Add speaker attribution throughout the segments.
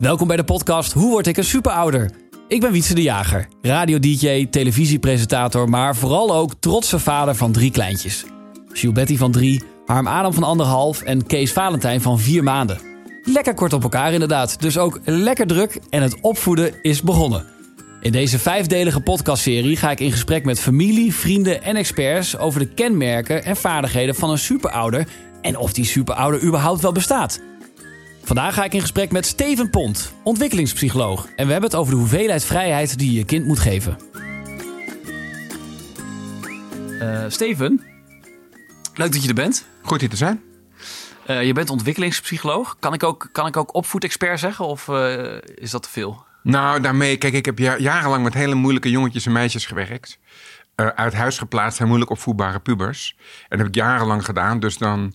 Speaker 1: Welkom bij de podcast Hoe word ik een superouder? Ik ben Wietse de Jager, radio-dj, televisiepresentator, maar vooral ook trotse vader van drie kleintjes. Betty van drie, Harm Adam van anderhalf en Kees Valentijn van vier maanden. Lekker kort op elkaar inderdaad, dus ook lekker druk en het opvoeden is begonnen. In deze vijfdelige podcastserie ga ik in gesprek met familie, vrienden en experts over de kenmerken en vaardigheden van een superouder en of die superouder überhaupt wel bestaat. Vandaag ga ik in gesprek met Steven Pont, ontwikkelingspsycholoog. En we hebben het over de hoeveelheid vrijheid die je je kind moet geven. Uh, Steven, leuk dat je er bent.
Speaker 2: Goed hier te zijn.
Speaker 1: Uh, je bent ontwikkelingspsycholoog. Kan ik ook, kan ik ook opvoedexpert zeggen of uh, is dat te veel?
Speaker 2: Nou, daarmee, kijk, ik heb jarenlang met hele moeilijke jongetjes en meisjes gewerkt. uit huis geplaatst zijn moeilijk opvoedbare pubers. En dat heb ik jarenlang gedaan. Dus dan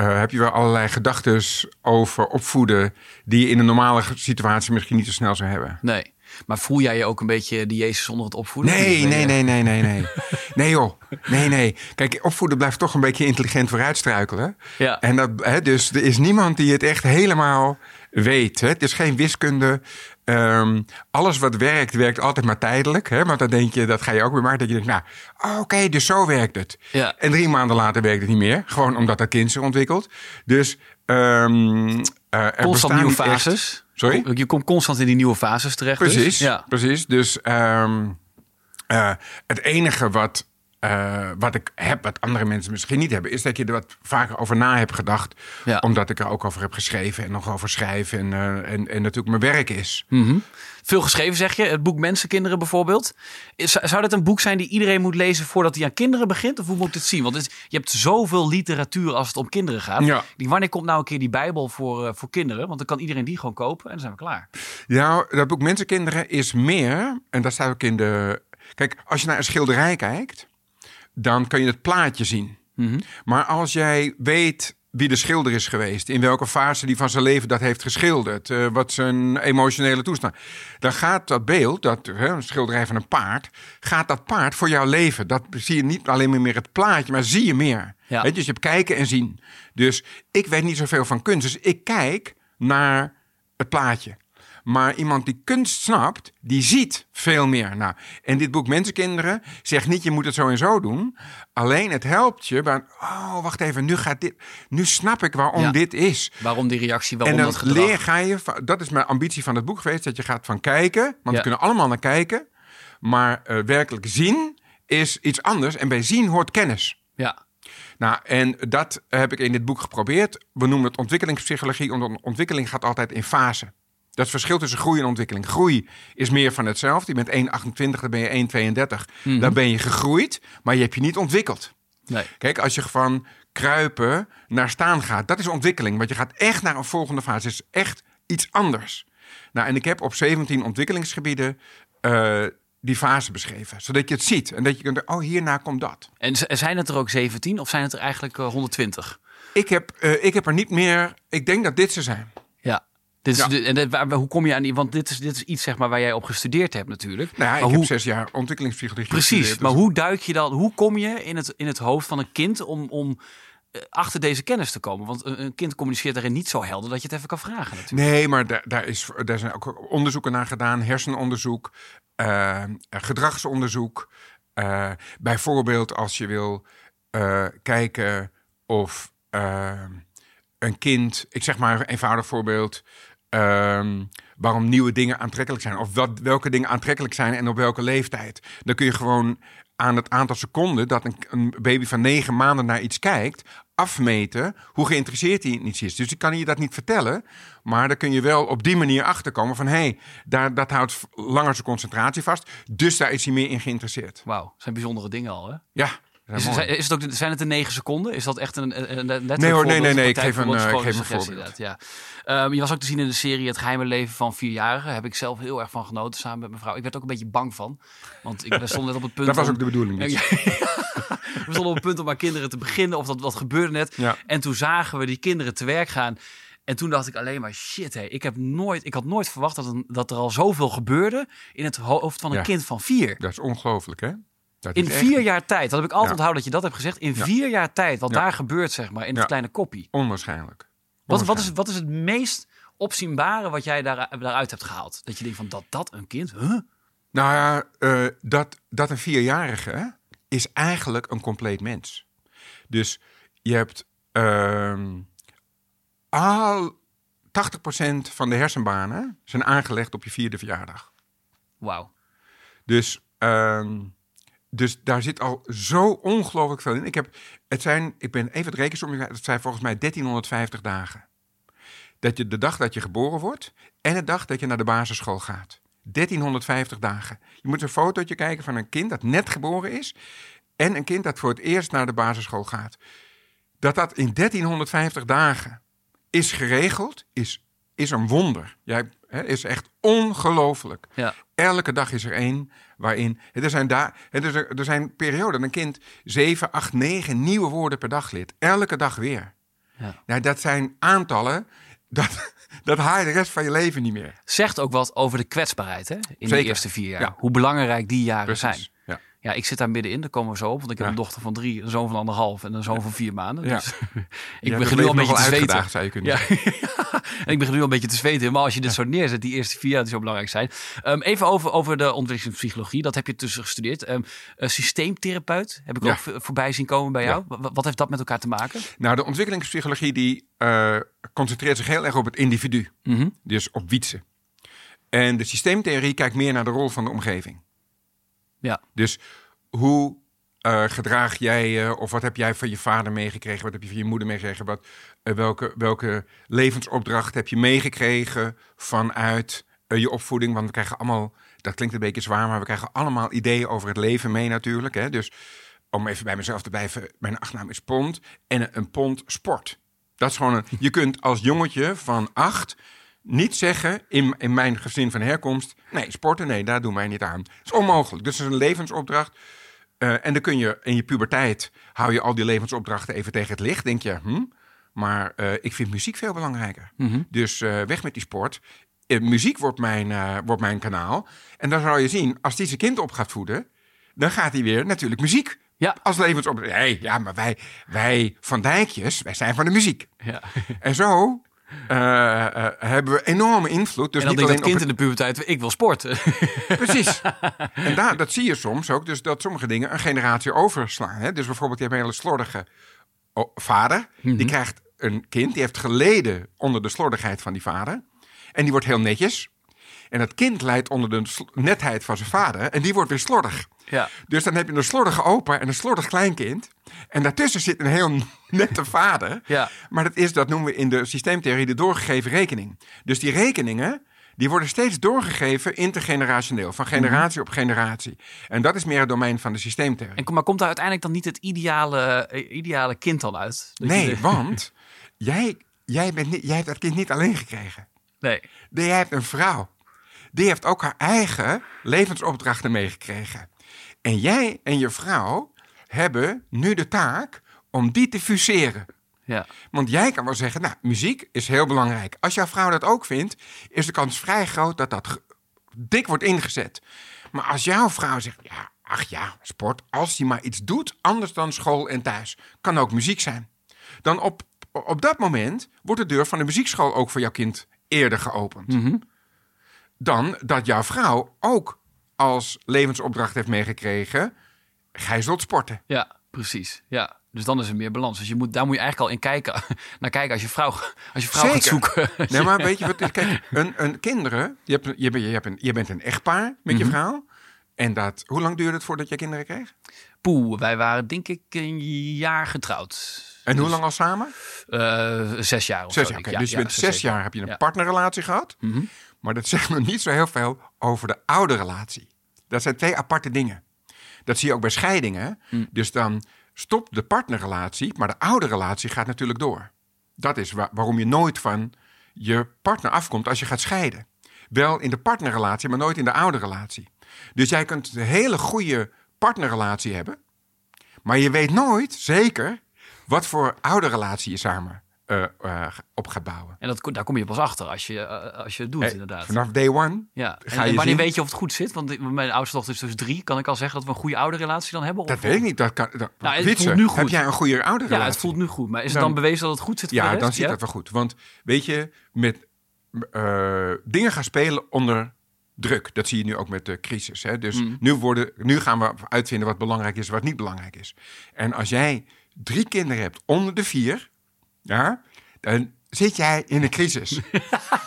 Speaker 2: uh, heb je wel allerlei gedachten over opvoeden die je in een normale situatie misschien niet zo snel zou hebben.
Speaker 1: Nee. Maar voel jij je ook een beetje die Jezus onder het opvoeden?
Speaker 2: Nee, nee, nee, nee, nee, nee. Nee joh, nee, nee. Kijk, opvoeden blijft toch een beetje intelligent vooruitstruikelen. Ja. En dat, hè, dus er is niemand die het echt helemaal weet. Hè? Het is geen wiskunde. Um, alles wat werkt, werkt altijd maar tijdelijk. Hè? Want dan denk je, dat ga je ook weer maken. Dat je denkt, nou, oké, okay, dus zo werkt het. Ja. En drie maanden later werkt het niet meer. Gewoon omdat dat kind zich ontwikkelt. Dus um, uh,
Speaker 1: er constant nieuwe fases. Sorry? Je komt constant in die nieuwe fases terecht.
Speaker 2: Precies,
Speaker 1: dus.
Speaker 2: ja. precies. Dus um, uh, het enige wat uh, wat ik heb, wat andere mensen misschien niet hebben, is dat je er wat vaker over na hebt gedacht. Ja. Omdat ik er ook over heb geschreven en nog over schrijven. En, uh, en, en natuurlijk mijn werk is.
Speaker 1: Mm -hmm. Veel geschreven, zeg je. Het boek Mensenkinderen bijvoorbeeld. Zou dat een boek zijn die iedereen moet lezen voordat hij aan kinderen begint? Of hoe moet het zien? Want het, je hebt zoveel literatuur als het om kinderen gaat. Ja. Die, wanneer komt nou een keer die Bijbel voor, uh, voor kinderen? Want dan kan iedereen die gewoon kopen en dan zijn we klaar.
Speaker 2: Ja, dat boek Mensenkinderen is meer. En dat staat ook in de. Kijk, als je naar een schilderij kijkt dan kan je het plaatje zien. Mhm. Maar als jij weet wie de schilder is geweest, in welke fase die van zijn leven dat heeft geschilderd, uh, wat zijn emotionele toestand, dan gaat dat beeld, dat een schilderij van een paard, gaat dat paard voor jouw leven. Dat zie je niet alleen meer het plaatje, maar zie je meer. Ja. Weet je, dus je hebt kijken en zien. Dus ik weet niet zoveel van kunst, dus ik kijk naar het plaatje. Maar iemand die kunst snapt, die ziet veel meer. Nou, en dit boek Mensenkinderen zegt niet je moet het zo en zo doen. Alleen het helpt je bij, oh wacht even, nu gaat dit, nu snap ik waarom dit is.
Speaker 1: Waarom die reactie, waarom
Speaker 2: en
Speaker 1: dat gedrag.
Speaker 2: leer ga je, dat is mijn ambitie van het boek geweest, dat je gaat van kijken, want we kunnen allemaal naar kijken. Maar uh, werkelijk zien is iets anders en bij zien hoort kennis. Ja. Nou, en dat heb ik in dit boek geprobeerd. We noemen het ontwikkelingspsychologie, omdat ontwikkeling gaat altijd in fase. Dat verschil tussen groei en ontwikkeling. Groei is meer van hetzelfde. Je bent 1,28, dan ben je 1,32. Mm Dan ben je gegroeid, maar je hebt je niet ontwikkeld. Nee. Kijk, als je van kruipen naar staan gaat, dat is ontwikkeling. Want je gaat echt naar een volgende fase. Het is echt iets anders. Nou, en ik heb op 17 ontwikkelingsgebieden uh, die fase beschreven. Zodat je het ziet. En dat je kunt, oh, hierna komt dat.
Speaker 1: En zijn het er ook 17 of zijn het er eigenlijk 120?
Speaker 2: Eh, ik heb, uh, ik heb er niet meer. Ik denk dat dit ze zijn.
Speaker 1: Dit is en waar, hoe kom je aan die? Want dit is, dit is iets zeg maar, waar jij op gestudeerd hebt natuurlijk.
Speaker 2: Nou ja, ik heb zes jaar ontwikkelingspsychologie
Speaker 1: Precies, maar dus- hoe duik je dan? Hoe kom je in het, in het hoofd van een kind om, om eh, achter deze kennis te komen? Want een, kind communiceert daarin niet zo helder dat je het even kan vragen natuurlijk.
Speaker 2: Nee, maar daar, daar, is, daar zijn ook onderzoeken naar gedaan. Hersenonderzoek, uh, gedragsonderzoek. Uh, bijvoorbeeld als je wil kijken of een kind... Ik zeg maar een eenvoudig voorbeeld... Ehm, waarom nieuwe dingen aantrekkelijk zijn. Of wat, welke dingen aantrekkelijk zijn en op welke leeftijd. Dan kun je gewoon aan het aantal seconden dat een, een baby van negen maanden naar iets kijkt, afmeten hoe geïnteresseerd hij in iets is. Dus ik kan je dat niet vertellen, maar dan kun je wel op die manier achterkomen van hé, hey, daar, dat houdt langer zijn concentratie vast, dus daar is hij meer in geïnteresseerd.
Speaker 1: Wauw, zijn bijzondere dingen al hè?
Speaker 2: Ja,
Speaker 1: is, is, het ook, zijn het de negen seconden? Is dat echt een, een, een
Speaker 2: Nee hoor, nee, nee, nee. Ik geef een, ik geef een voorbeeld.
Speaker 1: Ja. Um, je was ook te zien in de serie Het geheime leven van vierjarigen. Heb ik zelf heel erg van genoten samen met mijn vrouw. Ik werd ook een beetje bang van. Want ik stond net op het punt...
Speaker 2: dat was ook de bedoeling
Speaker 1: We stonden op het punt om aan kinderen te beginnen. Of dat wat gebeurde net. Ja. En toen zagen we die kinderen te werk gaan. En toen dacht ik alleen maar, shit, hé, ik, heb nooit, ik had nooit verwacht dat, een, dat er al zoveel gebeurde in het hoofd van een kind van vier.
Speaker 2: Dat is ongelooflijk, hè?
Speaker 1: In vier jaar tijd, dat heb ik altijd onthouden dat je dat hebt gezegd. In vier jaar tijd, wat daar gebeurt, zeg maar, in het kleine koppie.
Speaker 2: Onwaarschijnlijk.
Speaker 1: Wat, wat, is, wat is het meest opzienbare wat jij daar, daaruit hebt gehaald? Dat je denkt van dat dat een kind, huh?
Speaker 2: Nou ja, eh, dat, dat een vierjarige is eigenlijk een compleet mens. Dus je hebt ehm, al 80% van de hersenbanen zijn aangelegd op je vierde verjaardag.
Speaker 1: Wauw.
Speaker 2: Dus, ehm, dus daar zit al zo ongelooflijk veel in. Ik, heb, het zijn, ik ben even het rekensom, het zijn volgens mij 1350 dagen. Dat je de dag dat je geboren wordt en de dag dat je naar de basisschool gaat. 1350 dagen. Je moet een fotootje kijken van een kind dat net geboren is en een kind dat voor het eerst naar de basisschool gaat. Dat dat in 1350 dagen is geregeld, is, is een wonder. Jij hè, is echt ongelooflijk.
Speaker 1: Ja.
Speaker 2: Elke dag is er één waarin. Er zijn, daar, er, zijn, er zijn perioden dat een kind 7, 8, 9 nieuwe woorden per dag leert. Elke dag weer.
Speaker 1: Ja.
Speaker 2: Nou, dat zijn aantallen. Dat, dat haal je de rest van je leven niet meer.
Speaker 1: Zegt ook wat over de kwetsbaarheid hè? in de eerste vier jaar.
Speaker 2: Ja.
Speaker 1: Hoe belangrijk die jaren
Speaker 2: Precies.
Speaker 1: zijn.
Speaker 2: Ja.
Speaker 1: Ik zit daar middenin, daar komen we zo op. Want ik heb
Speaker 2: Ja.
Speaker 1: een dochter van drie, een zoon van anderhalf en een zoon van vier maanden. Dus ik begin nu al een beetje te zweten.
Speaker 2: zou je kunnen
Speaker 1: Ja.
Speaker 2: zeggen.
Speaker 1: en ik begin nu al een beetje te zweten. Maar als je dit zo neerzet, die eerste vier jaar die zo belangrijk zijn. Ehm, even over, over de ontwikkelingspsychologie. Dat heb je tussen gestudeerd. Ehm, systeemtherapeut heb ik ook voorbij zien komen bij jou. Wa- Wat heeft dat met elkaar te maken?
Speaker 2: Nou, de ontwikkelingspsychologie die eh, concentreert zich heel erg op het individu.
Speaker 1: Mhm.
Speaker 2: Dus op wietsen. En de systeemtheorie kijkt meer naar de rol van de omgeving.
Speaker 1: Ja.
Speaker 2: Dus hoe eh, gedraag jij je, of wat heb jij van je vader meegekregen, wat heb je van je moeder meegekregen, wat, eh, welke, welke levensopdracht heb je meegekregen vanuit eh, je opvoeding? Want we krijgen allemaal, dat klinkt een beetje zwaar, maar we krijgen allemaal ideeën over het leven mee natuurlijk. Hè? Dus om even bij mezelf te blijven, mijn achternaam is Pond en een Pond sport. Dat is gewoon je kunt als jongetje van acht niet zeggen in, in mijn gezin van herkomst, nee, sporten, nee, daar doen wij niet aan. Dat is onmogelijk. Dus het is een levensopdracht. Eh, en dan kun je in je puberteit, hou je al die levensopdrachten even tegen het licht. Denk je, hm, maar eh, ik vind muziek veel belangrijker. Dus eh, weg met die sport. Muziek wordt mijn, wordt mijn kanaal. En dan zal je zien, als die zijn kind op gaat voeden, dan gaat hij weer natuurlijk muziek.
Speaker 1: Ja.
Speaker 2: Als levensopdracht. Nee, ja, maar wij, wij van Dijkjes, wij zijn van de muziek.
Speaker 1: ja.
Speaker 2: En zo eh, hebben we enorme invloed. Dus
Speaker 1: en dan
Speaker 2: niet alleen
Speaker 1: dat kind in de puberteit, ik wil sporten.
Speaker 2: Precies. en daar, dat zie je soms ook. Dus dat sommige dingen een generatie overslaan. Hè? Dus bijvoorbeeld, je hebt een hele slordige vader.
Speaker 1: Mhm.
Speaker 2: Die krijgt een kind. Die heeft geleden onder de slordigheid van die vader. En die wordt heel netjes. En dat kind leidt onder de netheid van zijn vader. En die wordt weer slordig.
Speaker 1: ja.
Speaker 2: Dus dan heb je een slordige opa en een slordig kleinkind. En daartussen zit een heel nette vader.
Speaker 1: Ja.
Speaker 2: Maar dat is, dat noemen we in de systeemtheorie de doorgegeven rekening. Dus die rekeningen, die worden steeds doorgegeven intergenerationeel. Van generatie op generatie. En dat is meer het domein van de systeemtheorie.
Speaker 1: En, maar komt daar uiteindelijk dan niet het ideale, eh, ideale kind dan uit? Dat
Speaker 2: Nee, want jij, jij, bent niet, jij hebt dat kind niet alleen gekregen.
Speaker 1: Nee,
Speaker 2: Jij hebt een vrouw. Die heeft ook haar eigen levensopdrachten meegekregen. En jij en je vrouw hebben nu de taak om die te fuseren.
Speaker 1: Ja.
Speaker 2: Want jij kan wel zeggen, nou, muziek is heel belangrijk. Als jouw vrouw dat ook vindt, is de kans vrij groot dat dat dik wordt ingezet. Maar als jouw vrouw zegt, ja, ach ja, sport, als hij maar iets doet anders dan school en thuis, kan ook muziek zijn. Dan op, op dat moment wordt de deur van de muziekschool ook voor jouw kind eerder geopend. Dan dat jouw vrouw ook als levensopdracht heeft meegekregen, gij zult sporten.
Speaker 1: Ja, precies. Ja. Dus dan is er meer balans. Dus je moet, daar moet je eigenlijk al in kijken, naar kijken als je vrouw, als je vrouw gaat zoeken.
Speaker 2: Nee, maar weet je wat? Kijk, een, een kinderen. Je, hebt, je, bent- je, hebt een, je bent een echtpaar met je vrouw. En dat, hoe lang duurde het voordat je kinderen kreeg?
Speaker 1: Poeh, wij waren denk ik een jaar getrouwd.
Speaker 2: En hoe lang al samen?
Speaker 1: Eh, zes jaar of
Speaker 2: Zes
Speaker 1: zo,
Speaker 2: jaar.
Speaker 1: Ja,
Speaker 2: dus je
Speaker 1: ja,
Speaker 2: bent
Speaker 1: zes,
Speaker 2: jaar heb je een partnerrelatie gehad.
Speaker 1: Mhm.
Speaker 2: Maar dat zegt nog niet zo heel veel over de oude relatie. Dat zijn twee aparte dingen. Dat zie je ook bij scheidingen.
Speaker 1: Mm.
Speaker 2: Dus dan stopt de partnerrelatie, maar de oude relatie gaat natuurlijk door. Dat is wa- waarom je nooit van je partner afkomt als je gaat scheiden. Wel in de partnerrelatie, maar nooit in de oude relatie. Dus jij kunt een hele goede partnerrelatie hebben, maar je weet nooit zeker wat voor oude relatie je samen eh, eh, op gaat bouwen.
Speaker 1: En dat, daar kom je pas achter als je, eh, als je het doet, inderdaad.
Speaker 2: Vanaf day one
Speaker 1: Ja.
Speaker 2: ga
Speaker 1: En,
Speaker 2: je
Speaker 1: wanneer
Speaker 2: zien-
Speaker 1: weet je of het goed zit? Want mijn oudste dochter is dus drie. Kan ik al zeggen dat we een goede oude relatie dan hebben?
Speaker 2: Dat
Speaker 1: Of-
Speaker 2: weet ik niet. Dat kan, dat,
Speaker 1: Nou, het voelt nu goed.
Speaker 2: Heb jij een goede oude
Speaker 1: Ja, het voelt nu goed. Maar is het
Speaker 2: Dan-
Speaker 1: bewezen dat het goed zit voor
Speaker 2: Ja,
Speaker 1: de
Speaker 2: dan zit dat wel goed. Want weet je, met, dingen gaan spelen onder druk. Dat zie je nu ook met de crisis. Hè? Dus nu, worden, nu gaan we uitvinden wat belangrijk is en wat niet belangrijk is. En als jij drie kinderen hebt onder de vier, ja, dan zit jij in een crisis.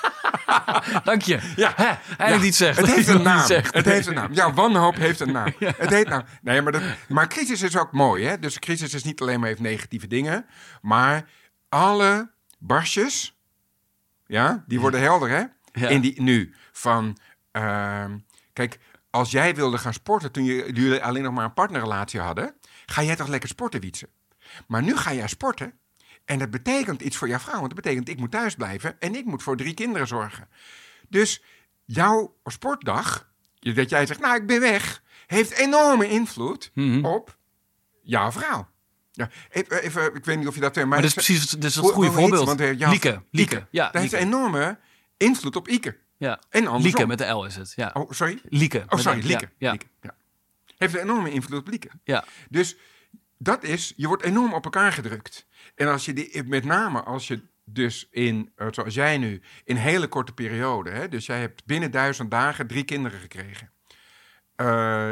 Speaker 1: Dank je.
Speaker 2: Ja.
Speaker 1: Hè, eigenlijk niet zeggen.
Speaker 2: Het heeft een naam. Het heeft een naam. Ja, wanhoop heeft een naam. Het heet nou. Nee, maar, dat, maar crisis is ook mooi, hè? Dus crisis is niet alleen maar heeft negatieve dingen, maar alle barstjes, ja, die worden helder, hè?
Speaker 1: Ja.
Speaker 2: In die nu van, ehm, kijk, als jij wilde gaan sporten toen je, jullie alleen nog maar een partnerrelatie hadden, ga jij toch lekker sporten, Wietse? Maar nu ga jij sporten. En dat betekent iets voor jouw vrouw. Want dat betekent, ik moet thuis blijven en ik moet voor drie kinderen zorgen. Dus jouw sportdag, dat jij zegt, nou, ik ben weg, heeft enorme invloed
Speaker 1: Mhm.
Speaker 2: op jouw vrouw. Ja, even, even, ik weet niet of je dat... Maar,
Speaker 1: Maar dit is precies dit is
Speaker 2: Hoe-
Speaker 1: goede
Speaker 2: hoe
Speaker 1: voorbeeld.
Speaker 2: Want,
Speaker 1: Lieke. Lieke. Ja,
Speaker 2: Dat heeft enorme invloed op Ike.
Speaker 1: Ja.
Speaker 2: En andersom.
Speaker 1: Lieke met de L is het. Ja.
Speaker 2: Oh, sorry?
Speaker 1: Lieke.
Speaker 2: Oh, sorry,
Speaker 1: een-
Speaker 2: Lieke.
Speaker 1: Ja.
Speaker 2: Lieke, ja. Heeft een enorme invloed op Lieke.
Speaker 1: ja.
Speaker 2: Dus dat is, je wordt enorm op elkaar gedrukt. En als je die, met name als je dus in, eh, zoals jij nu, in hele korte periode, hè, dus jij hebt binnen duizend dagen drie kinderen gekregen. Eh,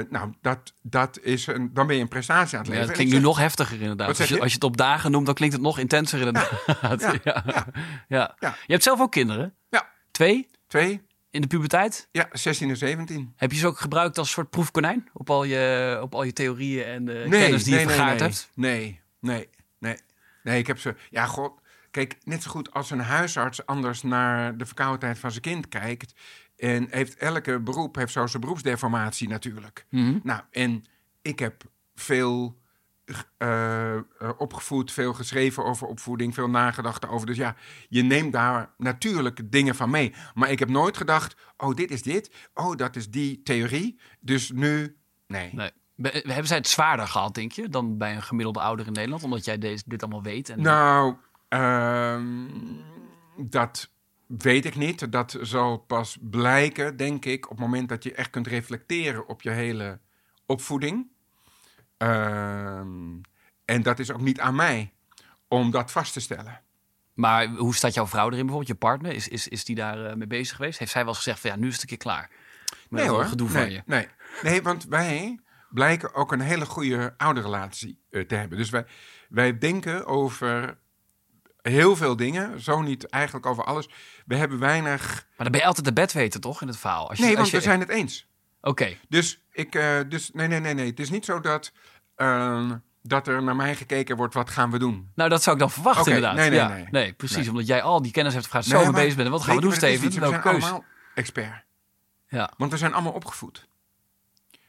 Speaker 2: nou, dat, dat is een, dan ben je een prestatie aan het
Speaker 1: Ja,
Speaker 2: leveren.
Speaker 1: het
Speaker 2: En
Speaker 1: klinkt nu
Speaker 2: zeg-
Speaker 1: nog heftiger inderdaad. Als je,
Speaker 2: je?
Speaker 1: als je het op dagen noemt, dan klinkt het nog intenser inderdaad. Ja,
Speaker 2: ja,
Speaker 1: ja. Ja.
Speaker 2: Ja.
Speaker 1: Je hebt zelf ook kinderen?
Speaker 2: Ja,
Speaker 1: Twee?
Speaker 2: twee,
Speaker 1: In de puberteit?
Speaker 2: ja, 16 en 17.
Speaker 1: Heb je ze ook gebruikt als soort proefkonijn? Op al je, op al je theorieën en de kennis die je vergaard
Speaker 2: nee,
Speaker 1: hebt?
Speaker 2: Nee, nee, nee. Nee, ik heb ze... Ja, god. Kijk, net zo goed als een huisarts anders naar de verkoudheid van zijn kind kijkt. En heeft elke beroep heeft zo zijn beroepsdeformatie natuurlijk.
Speaker 1: Mhm.
Speaker 2: Nou, en ik heb veel eh, eh, opgevoed, veel geschreven over opvoeding, veel nagedacht over. Dus ja, je neemt daar natuurlijk dingen van mee. Maar ik heb nooit gedacht, oh, dit is dit. Oh, dat is die theorie. Dus nu, nee.
Speaker 1: Nee. Be- Hebben zij het zwaarder gehad, denk je, dan bij een gemiddelde ouder in Nederland? Omdat jij deze, dit allemaal weet? En
Speaker 2: Nou, ehm, dat weet ik niet. Dat zal pas blijken, denk ik, op het moment dat je echt kunt reflecteren op je hele opvoeding. Ehm, en dat is ook niet aan mij om dat vast te stellen.
Speaker 1: Maar hoe staat jouw vrouw erin bijvoorbeeld? Je partner, is, is, is die daar eh, mee bezig geweest? Heeft zij wel eens gezegd van ja, nu is het een keer klaar? Met
Speaker 2: Nee hoor.
Speaker 1: gedoe
Speaker 2: nee,
Speaker 1: van je.
Speaker 2: Nee. nee, want wij blijken ook een hele goede ouderrelatie eh, te hebben. Dus wij, wij denken over heel veel dingen. Zo niet eigenlijk over alles. We hebben weinig...
Speaker 1: Maar dan ben je altijd de bedweter toch in het verhaal? Als je,
Speaker 2: Nee,
Speaker 1: als
Speaker 2: want
Speaker 1: je,
Speaker 2: we zijn het eens.
Speaker 1: Oké,
Speaker 2: Dus ik, eh, dus nee, nee, nee, nee. Het is niet zo dat, ehm, dat er naar mij gekeken wordt, wat gaan we doen?
Speaker 1: nou dat zou ik dan verwachten inderdaad.
Speaker 2: nee, nee,
Speaker 1: ja,
Speaker 2: nee.
Speaker 1: precies,
Speaker 2: Nee.
Speaker 1: omdat jij al die kennis hebt gehad, zo mee bezig bent. En wat gaan we doen, Steven?
Speaker 2: We zijn
Speaker 1: keus?
Speaker 2: allemaal expert.
Speaker 1: Ja.
Speaker 2: Want we zijn allemaal opgevoed.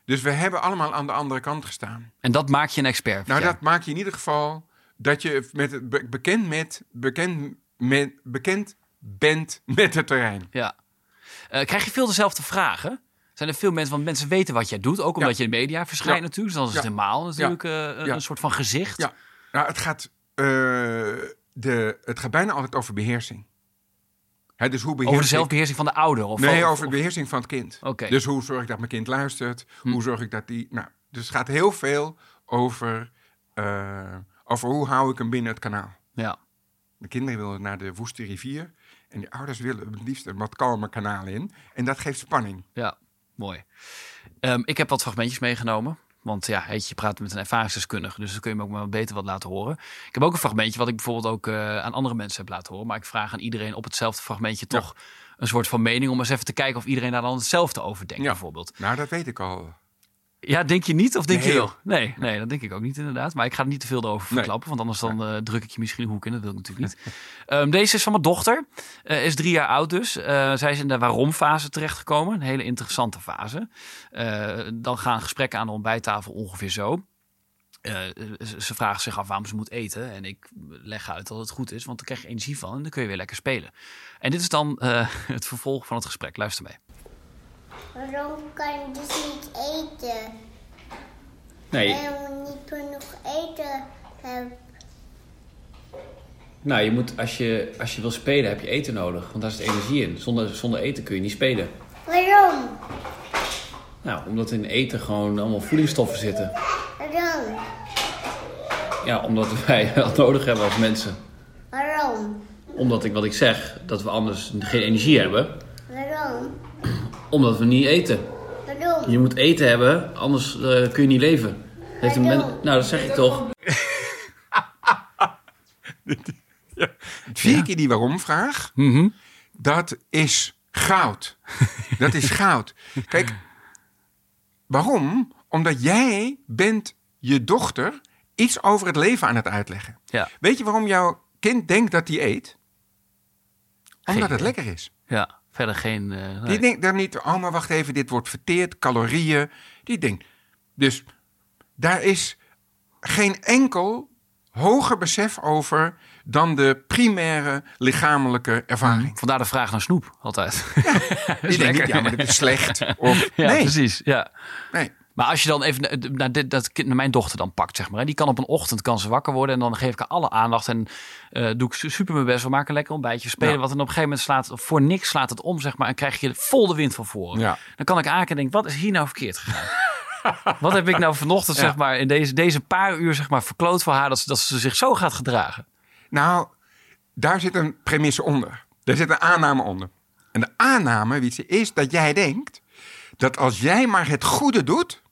Speaker 2: Dus we hebben allemaal aan de andere kant gestaan.
Speaker 1: En dat maakt je een expert.
Speaker 2: Nou,
Speaker 1: ja.
Speaker 2: dat maakt je in ieder geval dat je met, be- bekend, met, bekend, met, bekend bent met het terrein.
Speaker 1: Ja. Eh, krijg je veel dezelfde vragen? Zijn er veel mensen, want mensen weten wat jij doet, ook omdat je in de media verschijnt natuurlijk. Dus dan is het helemaal natuurlijk eh, een, soort van gezicht.
Speaker 2: Ja, nou, het gaat, eh, de, het gaat bijna altijd over beheersing. Hè, dus hoe beheers
Speaker 1: Over de zelfbeheersing van de ouder? Of
Speaker 2: Nee, over de beheersing van het kind.
Speaker 1: Oké. Hm.
Speaker 2: Dus hoe zorg ik dat mijn kind luistert? Hoe zorg ik dat die... Nou, dus het gaat heel veel over, eh, over hoe hou ik hem binnen het kanaal.
Speaker 1: Ja.
Speaker 2: De kinderen willen naar de woeste rivier. En de ouders willen het liefst een wat kalmer kanaal in. En dat geeft spanning.
Speaker 1: Ja, mooi. Ehm, ik heb wat fragmentjes meegenomen. Want ja, je, praat met een ervaringsdeskundige, dus dan kun je me ook maar beter wat laten horen. Ik heb ook een fragmentje wat ik bijvoorbeeld ook eh, aan andere mensen heb laten horen. Maar ik vraag aan iedereen op hetzelfde fragmentje toch een soort van mening om eens even te kijken of iedereen daar dan hetzelfde over denkt,
Speaker 2: Ja.
Speaker 1: bijvoorbeeld.
Speaker 2: Nou, dat weet ik al.
Speaker 1: Ja, denk je niet of denk
Speaker 2: Nee,
Speaker 1: je wel? Nee, nee, dat denk ik ook niet inderdaad. Maar ik ga er niet te veel over
Speaker 2: Nee.
Speaker 1: verklappen, want anders dan eh, druk ik je misschien een hoek in. Dat wil ik natuurlijk niet. Ehm, deze is van mijn dochter. Eh, is drie jaar oud dus. Eh, zij is in de waarom-fase terechtgekomen. Een hele interessante fase. Dan gaan gesprekken aan de ontbijttafel ongeveer zo. Ze vragen zich af waarom ze moet eten. En ik leg uit dat het goed is, want dan krijg je energie van en dan kun je weer lekker spelen. En dit is dan het vervolg van het gesprek. Luister mee.
Speaker 3: Waarom kan je dus niet eten?
Speaker 1: Nee,
Speaker 3: Waarom niet genoeg eten hebben?
Speaker 1: Nou, je moet, als, je, als je wil spelen heb je eten nodig. Want daar zit energie in. Zonder, zonder eten kun je niet spelen.
Speaker 3: Waarom?
Speaker 1: Nou, omdat in eten gewoon allemaal voedingsstoffen zitten.
Speaker 3: Waarom?
Speaker 1: Ja, omdat wij dat nodig hebben als mensen.
Speaker 3: Waarom?
Speaker 1: Omdat ik wat ik zeg, dat we anders geen energie hebben.
Speaker 3: Waarom?
Speaker 1: Omdat we niet eten.
Speaker 3: Waarom?
Speaker 1: Je moet eten hebben, anders eh, kun je niet leven. Heeft een men... Nou, dat zeg ik toch.
Speaker 2: Vier keer die waarom-vraag, dat is goud. dat is goud. Kijk, waarom? Omdat jij bent je dochter iets over het leven aan het uitleggen.
Speaker 1: Ja.
Speaker 2: Weet je waarom jouw kind denkt dat hij eet? Omdat het
Speaker 1: idee.
Speaker 2: lekker is.
Speaker 1: Ja, verder geen... eh, nee.
Speaker 2: Die denkt dan niet, oh maar wacht even, dit wordt verteerd, calorieën. Die denkt, dus daar is geen enkel hoger besef over dan de primaire lichamelijke ervaring.
Speaker 1: Vandaar de vraag naar snoep, altijd.
Speaker 2: Die denkt niet, ja, maar dit is slecht. Of,
Speaker 1: Ja,
Speaker 2: nee,
Speaker 1: precies. Ja.
Speaker 2: nee.
Speaker 1: Maar als je dan even naar dit, dat kind, naar mijn dochter dan pakt, zeg maar. hè, Die kan op een ochtend kan ze wakker worden en dan geef ik haar alle aandacht en eh, doe ik su- super mijn best. We maken een lekker ontbijtje, spelen
Speaker 2: Ja.
Speaker 1: wat. En op een gegeven moment slaat voor niks slaat het om, zeg maar. En krijg je vol de wind van voren.
Speaker 2: Ja.
Speaker 1: Dan kan ik aankijken en denk, wat is hier nou verkeerd gegaan? wat heb ik nou vanochtend,
Speaker 2: Ja.
Speaker 1: zeg maar, in deze, deze paar uur, zeg maar, verkloot voor haar dat ze, dat ze zich zo gaat gedragen?
Speaker 2: Nou, daar zit een premisse onder. Daar zit een aanname onder. En de aanname, Wietse, is dat jij denkt dat als jij maar het goede doet,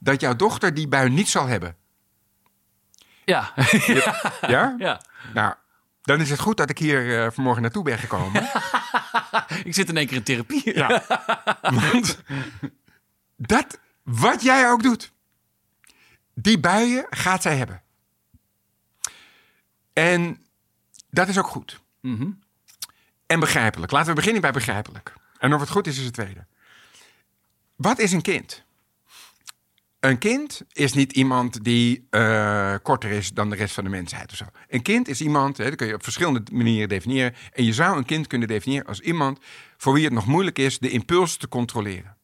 Speaker 2: dat jouw dochter die bui niet zal hebben.
Speaker 1: Ja,
Speaker 2: Ja?
Speaker 1: ja.
Speaker 2: Nou, dan is het goed dat ik hier eh, vanmorgen naartoe ben gekomen.
Speaker 1: Ik zit in één keer in therapie.
Speaker 2: Ja. Want dat, wat jij ook doet, die buien gaat zij hebben. En dat is ook goed. En begrijpelijk. Laten we beginnen bij begrijpelijk. En of het goed is, is het tweede. Wat is een kind? Een kind is niet iemand die eh, korter is dan de rest van de mensheid of zo. Een kind is iemand, hè, dat kun je op verschillende manieren definiëren. En je zou een kind kunnen definiëren als iemand voor wie het nog moeilijk is de impuls te controleren.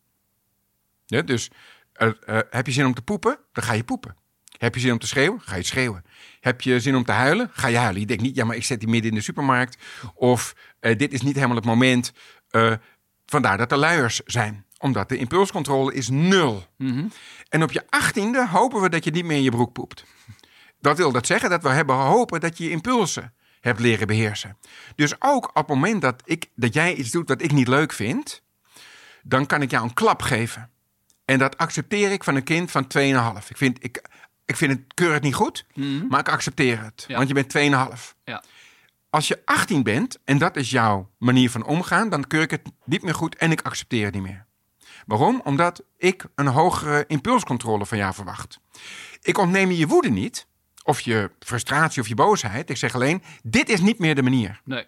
Speaker 2: Ja, dus eh, eh, heb je zin om te poepen, dan ga je poepen. Heb je zin om te schreeuwen, ga je schreeuwen. Heb je zin om te huilen, ga je huilen. Je denkt niet, ja, maar ik zet die midden in de supermarkt. Of dit is niet helemaal het moment. Vandaar dat er luiers zijn. Omdat de impulscontrole is nul. En op je achttiende hopen we dat je niet meer in je broek poept. Dat wil dat zeggen dat we hebben hopen dat je je impulsen hebt leren beheersen. Dus ook op het moment dat, ik, dat jij iets doet wat ik niet leuk vind, dan kan ik jou een klap geven. En dat accepteer ik van een kind van 2,5. Ik vind, ik, ik vind het keurig niet goed, maar ik accepteer het.
Speaker 1: Ja.
Speaker 2: Want je bent 2,5.
Speaker 1: Ja.
Speaker 2: Als je 18 bent en dat is jouw manier van omgaan, dan keur ik het niet meer goed en ik accepteer het niet meer. Waarom? Omdat ik een hogere impulscontrole van jou verwacht. Ik ontneem je woede niet, of je frustratie of je boosheid. Ik zeg alleen, dit is niet meer de manier.
Speaker 1: Nee.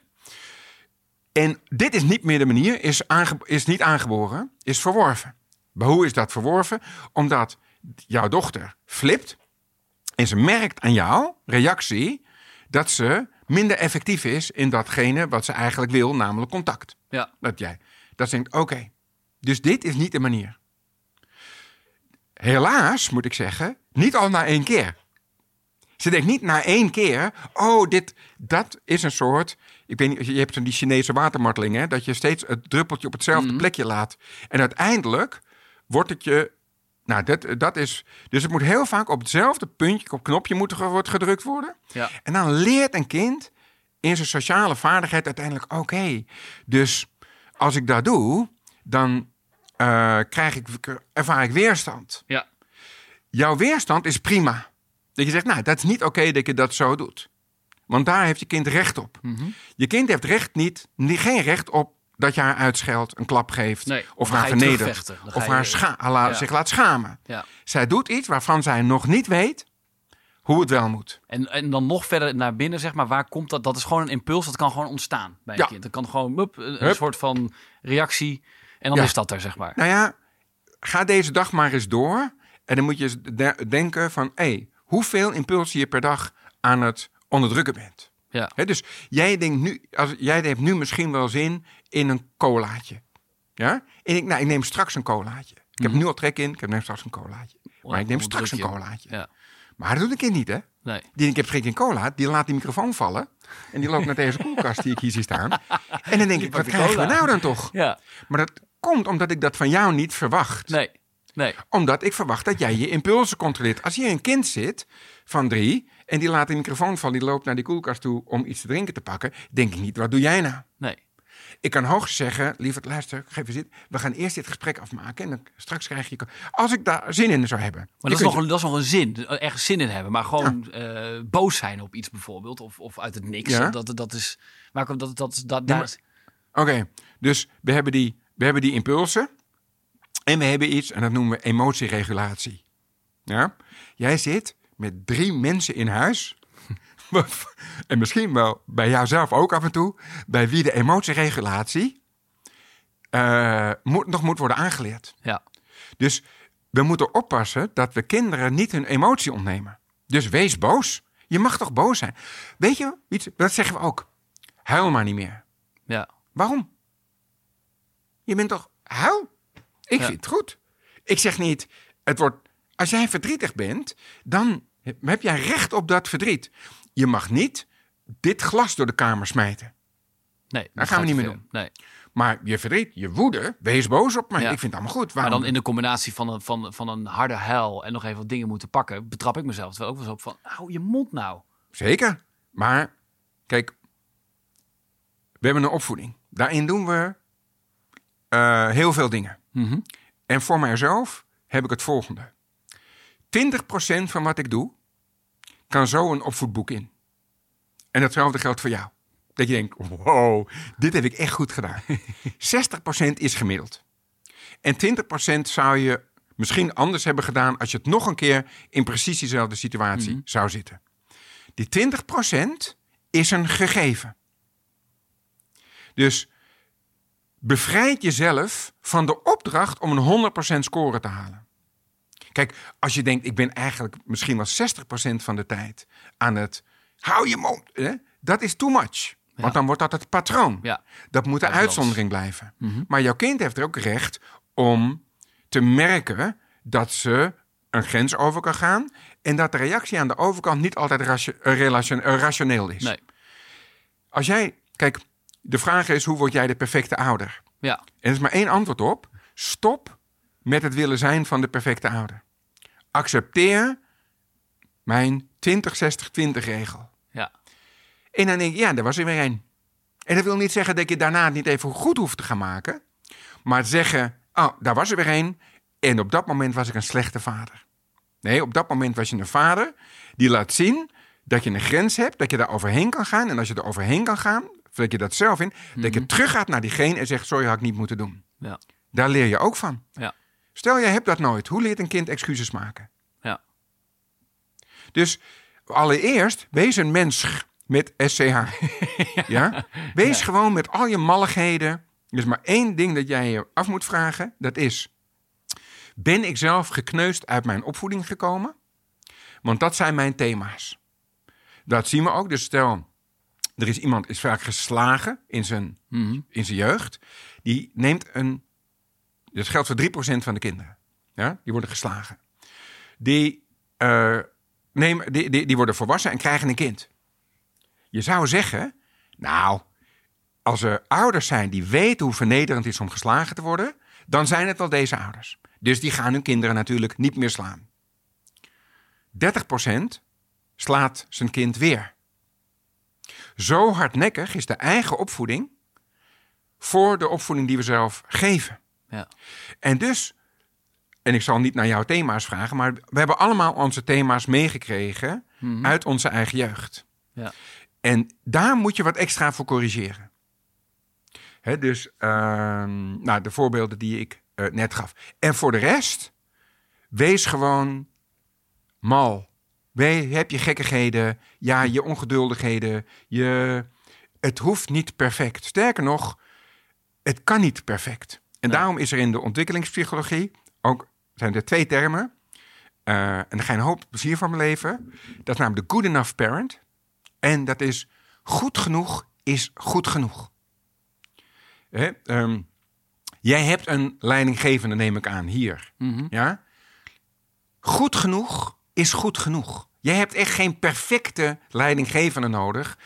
Speaker 2: En dit is niet meer de manier, is, aange- is niet aangeboren, is verworven. Maar hoe is dat verworven? Omdat jouw dochter flipt en ze merkt aan jouw reactie dat ze minder effectief is in datgene wat ze eigenlijk wil, namelijk contact.
Speaker 1: Ja.
Speaker 2: Dat jij. Dat ze denkt, oké, dus dit is niet de manier. Helaas, moet ik zeggen, niet al na één keer. Ze denkt niet na één keer, oh, dit, dat is een soort... Ik weet niet, je hebt zo'n die Chinese watermarteling, hè? Dat je steeds het druppeltje op hetzelfde plekje laat. En uiteindelijk wordt het je... Nou, dat, dat is... Dus het moet heel vaak op hetzelfde puntje, op knopje moet wordt gedrukt worden.
Speaker 1: Ja.
Speaker 2: En dan leert een kind in zijn sociale vaardigheid uiteindelijk... Oké, dus als ik dat doe, dan eh, krijg ik, ervaar ik weerstand
Speaker 1: Ja.
Speaker 2: jouw weerstand is prima. Dat je zegt, nou, dat is niet oké dat je dat zo doet. Want daar heeft je kind recht op.
Speaker 1: Mhm.
Speaker 2: Je kind heeft recht niet, niet, geen recht op dat je haar uitscheldt, een klap geeft.
Speaker 1: Nee,
Speaker 2: of haar vernedert. Of haar
Speaker 1: Ja.
Speaker 2: zich laat schamen.
Speaker 1: Ja.
Speaker 2: Zij doet iets waarvan zij nog niet weet hoe het wel moet.
Speaker 1: En, en dan nog verder naar binnen, zeg maar, waar komt dat? Dat is gewoon een impuls, dat kan gewoon ontstaan bij een kind. Dat kan gewoon mup, een, soort van reactie en dan
Speaker 2: Ja.
Speaker 1: is dat er, zeg maar.
Speaker 2: Nou ja, ga deze dag maar eens door. En dan moet je eens de- denken van, hé, hoeveel impulsen je per dag aan het onderdrukken bent.
Speaker 1: Ja.
Speaker 2: Dus jij denkt nu, als, jij hebt nu misschien wel zin in een colaatje. Ja? En ik, nou, ik neem straks een colaatje. Ik heb nu al trek in, ik neem straks een colaatje. Maar ik neem straks een colaatje.
Speaker 1: Ja.
Speaker 2: Maar dat doet een kind niet, hè?
Speaker 1: Nee.
Speaker 2: Die ik heb trek in cola, die laat die microfoon vallen. En die loopt naar deze koelkast die ik hier zie staan. En dan denk ik, wat krijgen we
Speaker 1: cola.
Speaker 2: nou dan toch?
Speaker 1: Ja.
Speaker 2: Maar dat komt omdat ik dat van jou niet verwacht
Speaker 1: Nee. Nee.
Speaker 2: omdat ik verwacht dat jij je impulsen controleert. Als hier een kind zit van drie en die laat de microfoon vallen, die loopt naar die koelkast toe om iets te drinken te pakken, denk ik niet, wat doe jij nou?
Speaker 1: Nee.
Speaker 2: Ik kan hoogst zeggen, lieverd, luister, geef eens dit. We gaan eerst dit gesprek afmaken en dan straks krijg je... Als ik daar zin in zou hebben.
Speaker 1: Maar dat is, nog, een- dat is nog een zin. Ergens zin in hebben. Maar gewoon eh, boos zijn op iets bijvoorbeeld. Of, of uit het niks.
Speaker 2: Ja.
Speaker 1: Dat, dat is. Maar dat, dat, dat, dat,
Speaker 2: Ja, Oké, dus we hebben, die, we hebben die impulsen. En we hebben iets, en dat noemen we emotieregulatie. Ja? Jij zit met drie mensen in huis. en misschien wel bij jouzelf ook af en toe. Bij wie de emotieregulatie eh, moet, nog moet worden aangeleerd.
Speaker 1: ja.
Speaker 2: Dus we moeten oppassen dat we kinderen niet hun emotie ontnemen. Dus wees boos. Je mag toch boos zijn? Weet je, iets, dat zeggen we ook. Huil maar niet meer.
Speaker 1: Ja.
Speaker 2: Waarom? Je bent toch huil? Ik
Speaker 1: Ja.
Speaker 2: vind het goed. Ik zeg niet, het wordt, als jij verdrietig bent, dan heb jij recht op dat verdriet. Je mag niet dit glas door de kamer smijten.
Speaker 1: Nee.
Speaker 2: Dat gaan we niet meer
Speaker 1: doen. Nee.
Speaker 2: Maar je verdriet, je woede, wees boos op mij.
Speaker 1: Ja.
Speaker 2: Ik vind het allemaal goed.
Speaker 1: Maar dan in de combinatie van een, van, van een harde huil en nog even wat dingen moeten pakken, betrap ik mezelf wel ook wel eens op van, hou je mond nou.
Speaker 2: Zeker. Maar kijk, we hebben een opvoeding. Daarin doen we eh, heel veel dingen.
Speaker 1: Mhm.
Speaker 2: En voor mijzelf heb ik het volgende. 20% van wat ik doe, kan zo een opvoedboek in. En datzelfde geldt voor jou. Dat je denkt, wow, dit heb ik echt goed gedaan. 60% is gemiddeld. En 20% zou je misschien anders hebben gedaan... als je het nog een keer in precies diezelfde situatie zou zitten. Die 20% is een gegeven. Dus bevrijd jezelf van de opdracht om een 100% score te halen. Kijk, als je denkt, ik ben eigenlijk misschien wel 60% van de tijd aan het hou je mond, hè? dat is too much. Want dan wordt dat het patroon.
Speaker 1: Ja.
Speaker 2: Dat moet de
Speaker 1: Dat
Speaker 2: uitzondering blijven. Maar jouw kind heeft er ook recht om te merken dat ze een grens over kan gaan. En dat de reactie aan de overkant niet altijd eh, eh, rationeel is.
Speaker 1: Nee.
Speaker 2: Als jij, kijk, de vraag is: hoe word jij de perfecte ouder?
Speaker 1: Ja.
Speaker 2: En er is maar één antwoord op. Stop met het willen zijn van de perfecte ouder. Accepteer mijn 20-60-20 regel.
Speaker 1: Ja.
Speaker 2: En dan denk ik, ja, daar was er weer één. En dat wil niet zeggen dat je daarna het niet even goed hoeft te gaan maken. Maar zeggen, oh, daar was er weer één. En op dat moment was ik een slechte vader. Nee, op dat moment was je een vader die laat zien dat je een grens hebt, dat je daar overheen kan gaan. En als je er overheen kan gaan, of dat je dat zelf in, dat je teruggaat naar diegene en zegt, sorry, had ik niet moeten doen.
Speaker 1: Ja.
Speaker 2: Daar leer je ook van.
Speaker 1: Ja.
Speaker 2: Stel, jij hebt dat nooit. Hoe leert een kind excuses maken?
Speaker 1: Ja.
Speaker 2: Dus allereerst, wees een mens met SCH. ja? Wees gewoon met al je malligheden. Er is maar één ding dat jij je af moet vragen. Dat is, ben ik zelf gekneusd uit mijn opvoeding gekomen? Want dat zijn mijn thema's. Dat zien we ook. Dus stel, er is iemand is vaak geslagen in zijn, in zijn jeugd. Die neemt een... Dat geldt voor 3% van de kinderen. Ja? Die worden geslagen. Die, eh, nemen, die, die, die worden volwassen en krijgen een kind. Je zou zeggen, nou, als er ouders zijn die weten hoe vernederend het is om geslagen te worden, dan zijn het wel deze ouders. Dus die gaan hun kinderen natuurlijk niet meer slaan. 30% slaat zijn kind weer. Zo hardnekkig is de eigen opvoeding voor de opvoeding die we zelf geven.
Speaker 1: Ja.
Speaker 2: En dus, en ik zal niet naar jouw thema's vragen, maar we hebben allemaal onze thema's meegekregen uit onze eigen jeugd.
Speaker 1: Ja.
Speaker 2: En daar moet je wat extra voor corrigeren. Hè, dus ehm, nou, de voorbeelden die ik eh, net gaf. En voor de rest, wees gewoon mal. We, heb je gekkigheden, ja, je ongeduldigheden. Je, het hoeft niet perfect. Sterker nog, het kan niet perfect. En daarom is er in de ontwikkelingspsychologie ook zijn er twee termen. eh, en daar ga je een hoop plezier van beleven. Dat is namelijk de good enough parent. En dat is goed genoeg is goed genoeg. Hè, ehm, jij hebt een leidinggevende, neem ik aan, hier. Ja? Goed genoeg is goed genoeg. Jij hebt echt geen perfecte leidinggevende nodig,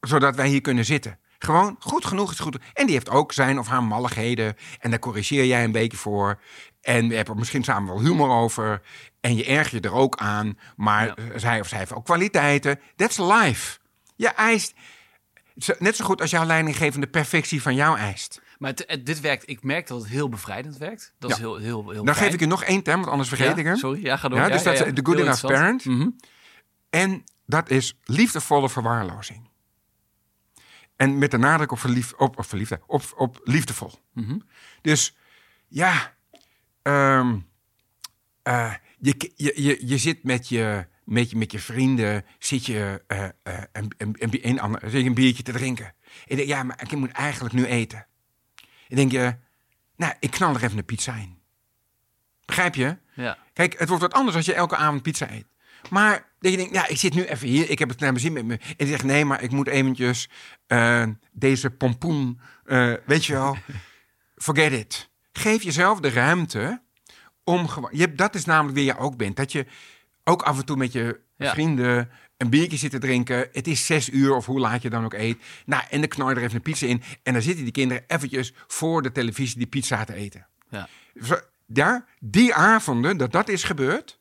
Speaker 2: zodat wij hier kunnen zitten. Gewoon goed genoeg is goed. En die heeft ook zijn of haar malligheden. En daar corrigeer jij een beetje voor. En we hebben er misschien samen wel humor over. En je erg je er ook aan. Maar
Speaker 1: Ja.
Speaker 2: eh, zij of zij heeft ook kwaliteiten. That's life. Je eist... Net zo goed als jouw leidinggevende perfectie van jou eist.
Speaker 1: Maar het- het- dit werkt, ik merk dat het heel bevrijdend werkt. Dat is heel, heel, heel
Speaker 2: Dan
Speaker 1: fijn.
Speaker 2: geef ik je nog één term, want anders vergeet ik hem.
Speaker 1: Sorry, ja, ga door.
Speaker 2: Ja, dus dat is de good enough parent.
Speaker 1: Mhm.
Speaker 2: En dat is liefdevolle verwaarlozing. En met de nadruk op, verlief, op, op, verliefdheid, op, op liefdevol.
Speaker 1: Mhm.
Speaker 2: Dus ja, ehm, eh, je, je, je, je zit met je, met je, met je vrienden, zit je eh, eh, een, een, een, een, ander- een biertje te drinken. En je denkt, ja, maar ik moet eigenlijk nu eten. En denk je, nou, ik knal er even een pizza in. Begrijp je?
Speaker 1: Ja.
Speaker 2: Kijk, het wordt wat anders als je elke avond pizza eet. Maar dat je denkt, ja, ik zit nu even hier, ik heb het naar mijn zin met me. En je zegt, nee, maar ik moet eventjes eh, deze pompoen, eh, weet je wel, forget it. Geef jezelf de ruimte om gewoon, je hebt, dat is namelijk wie je ook bent. Dat je ook af en toe met je
Speaker 1: Ja.
Speaker 2: vrienden een biertje zit te drinken. Het is zes uur of hoe laat je dan ook eet. Nou, en dan knal je er even een pizza in. En dan zitten die kinderen eventjes voor de televisie die pizza te eten.
Speaker 1: Ja.
Speaker 2: Ja, die avonden dat dat is gebeurd.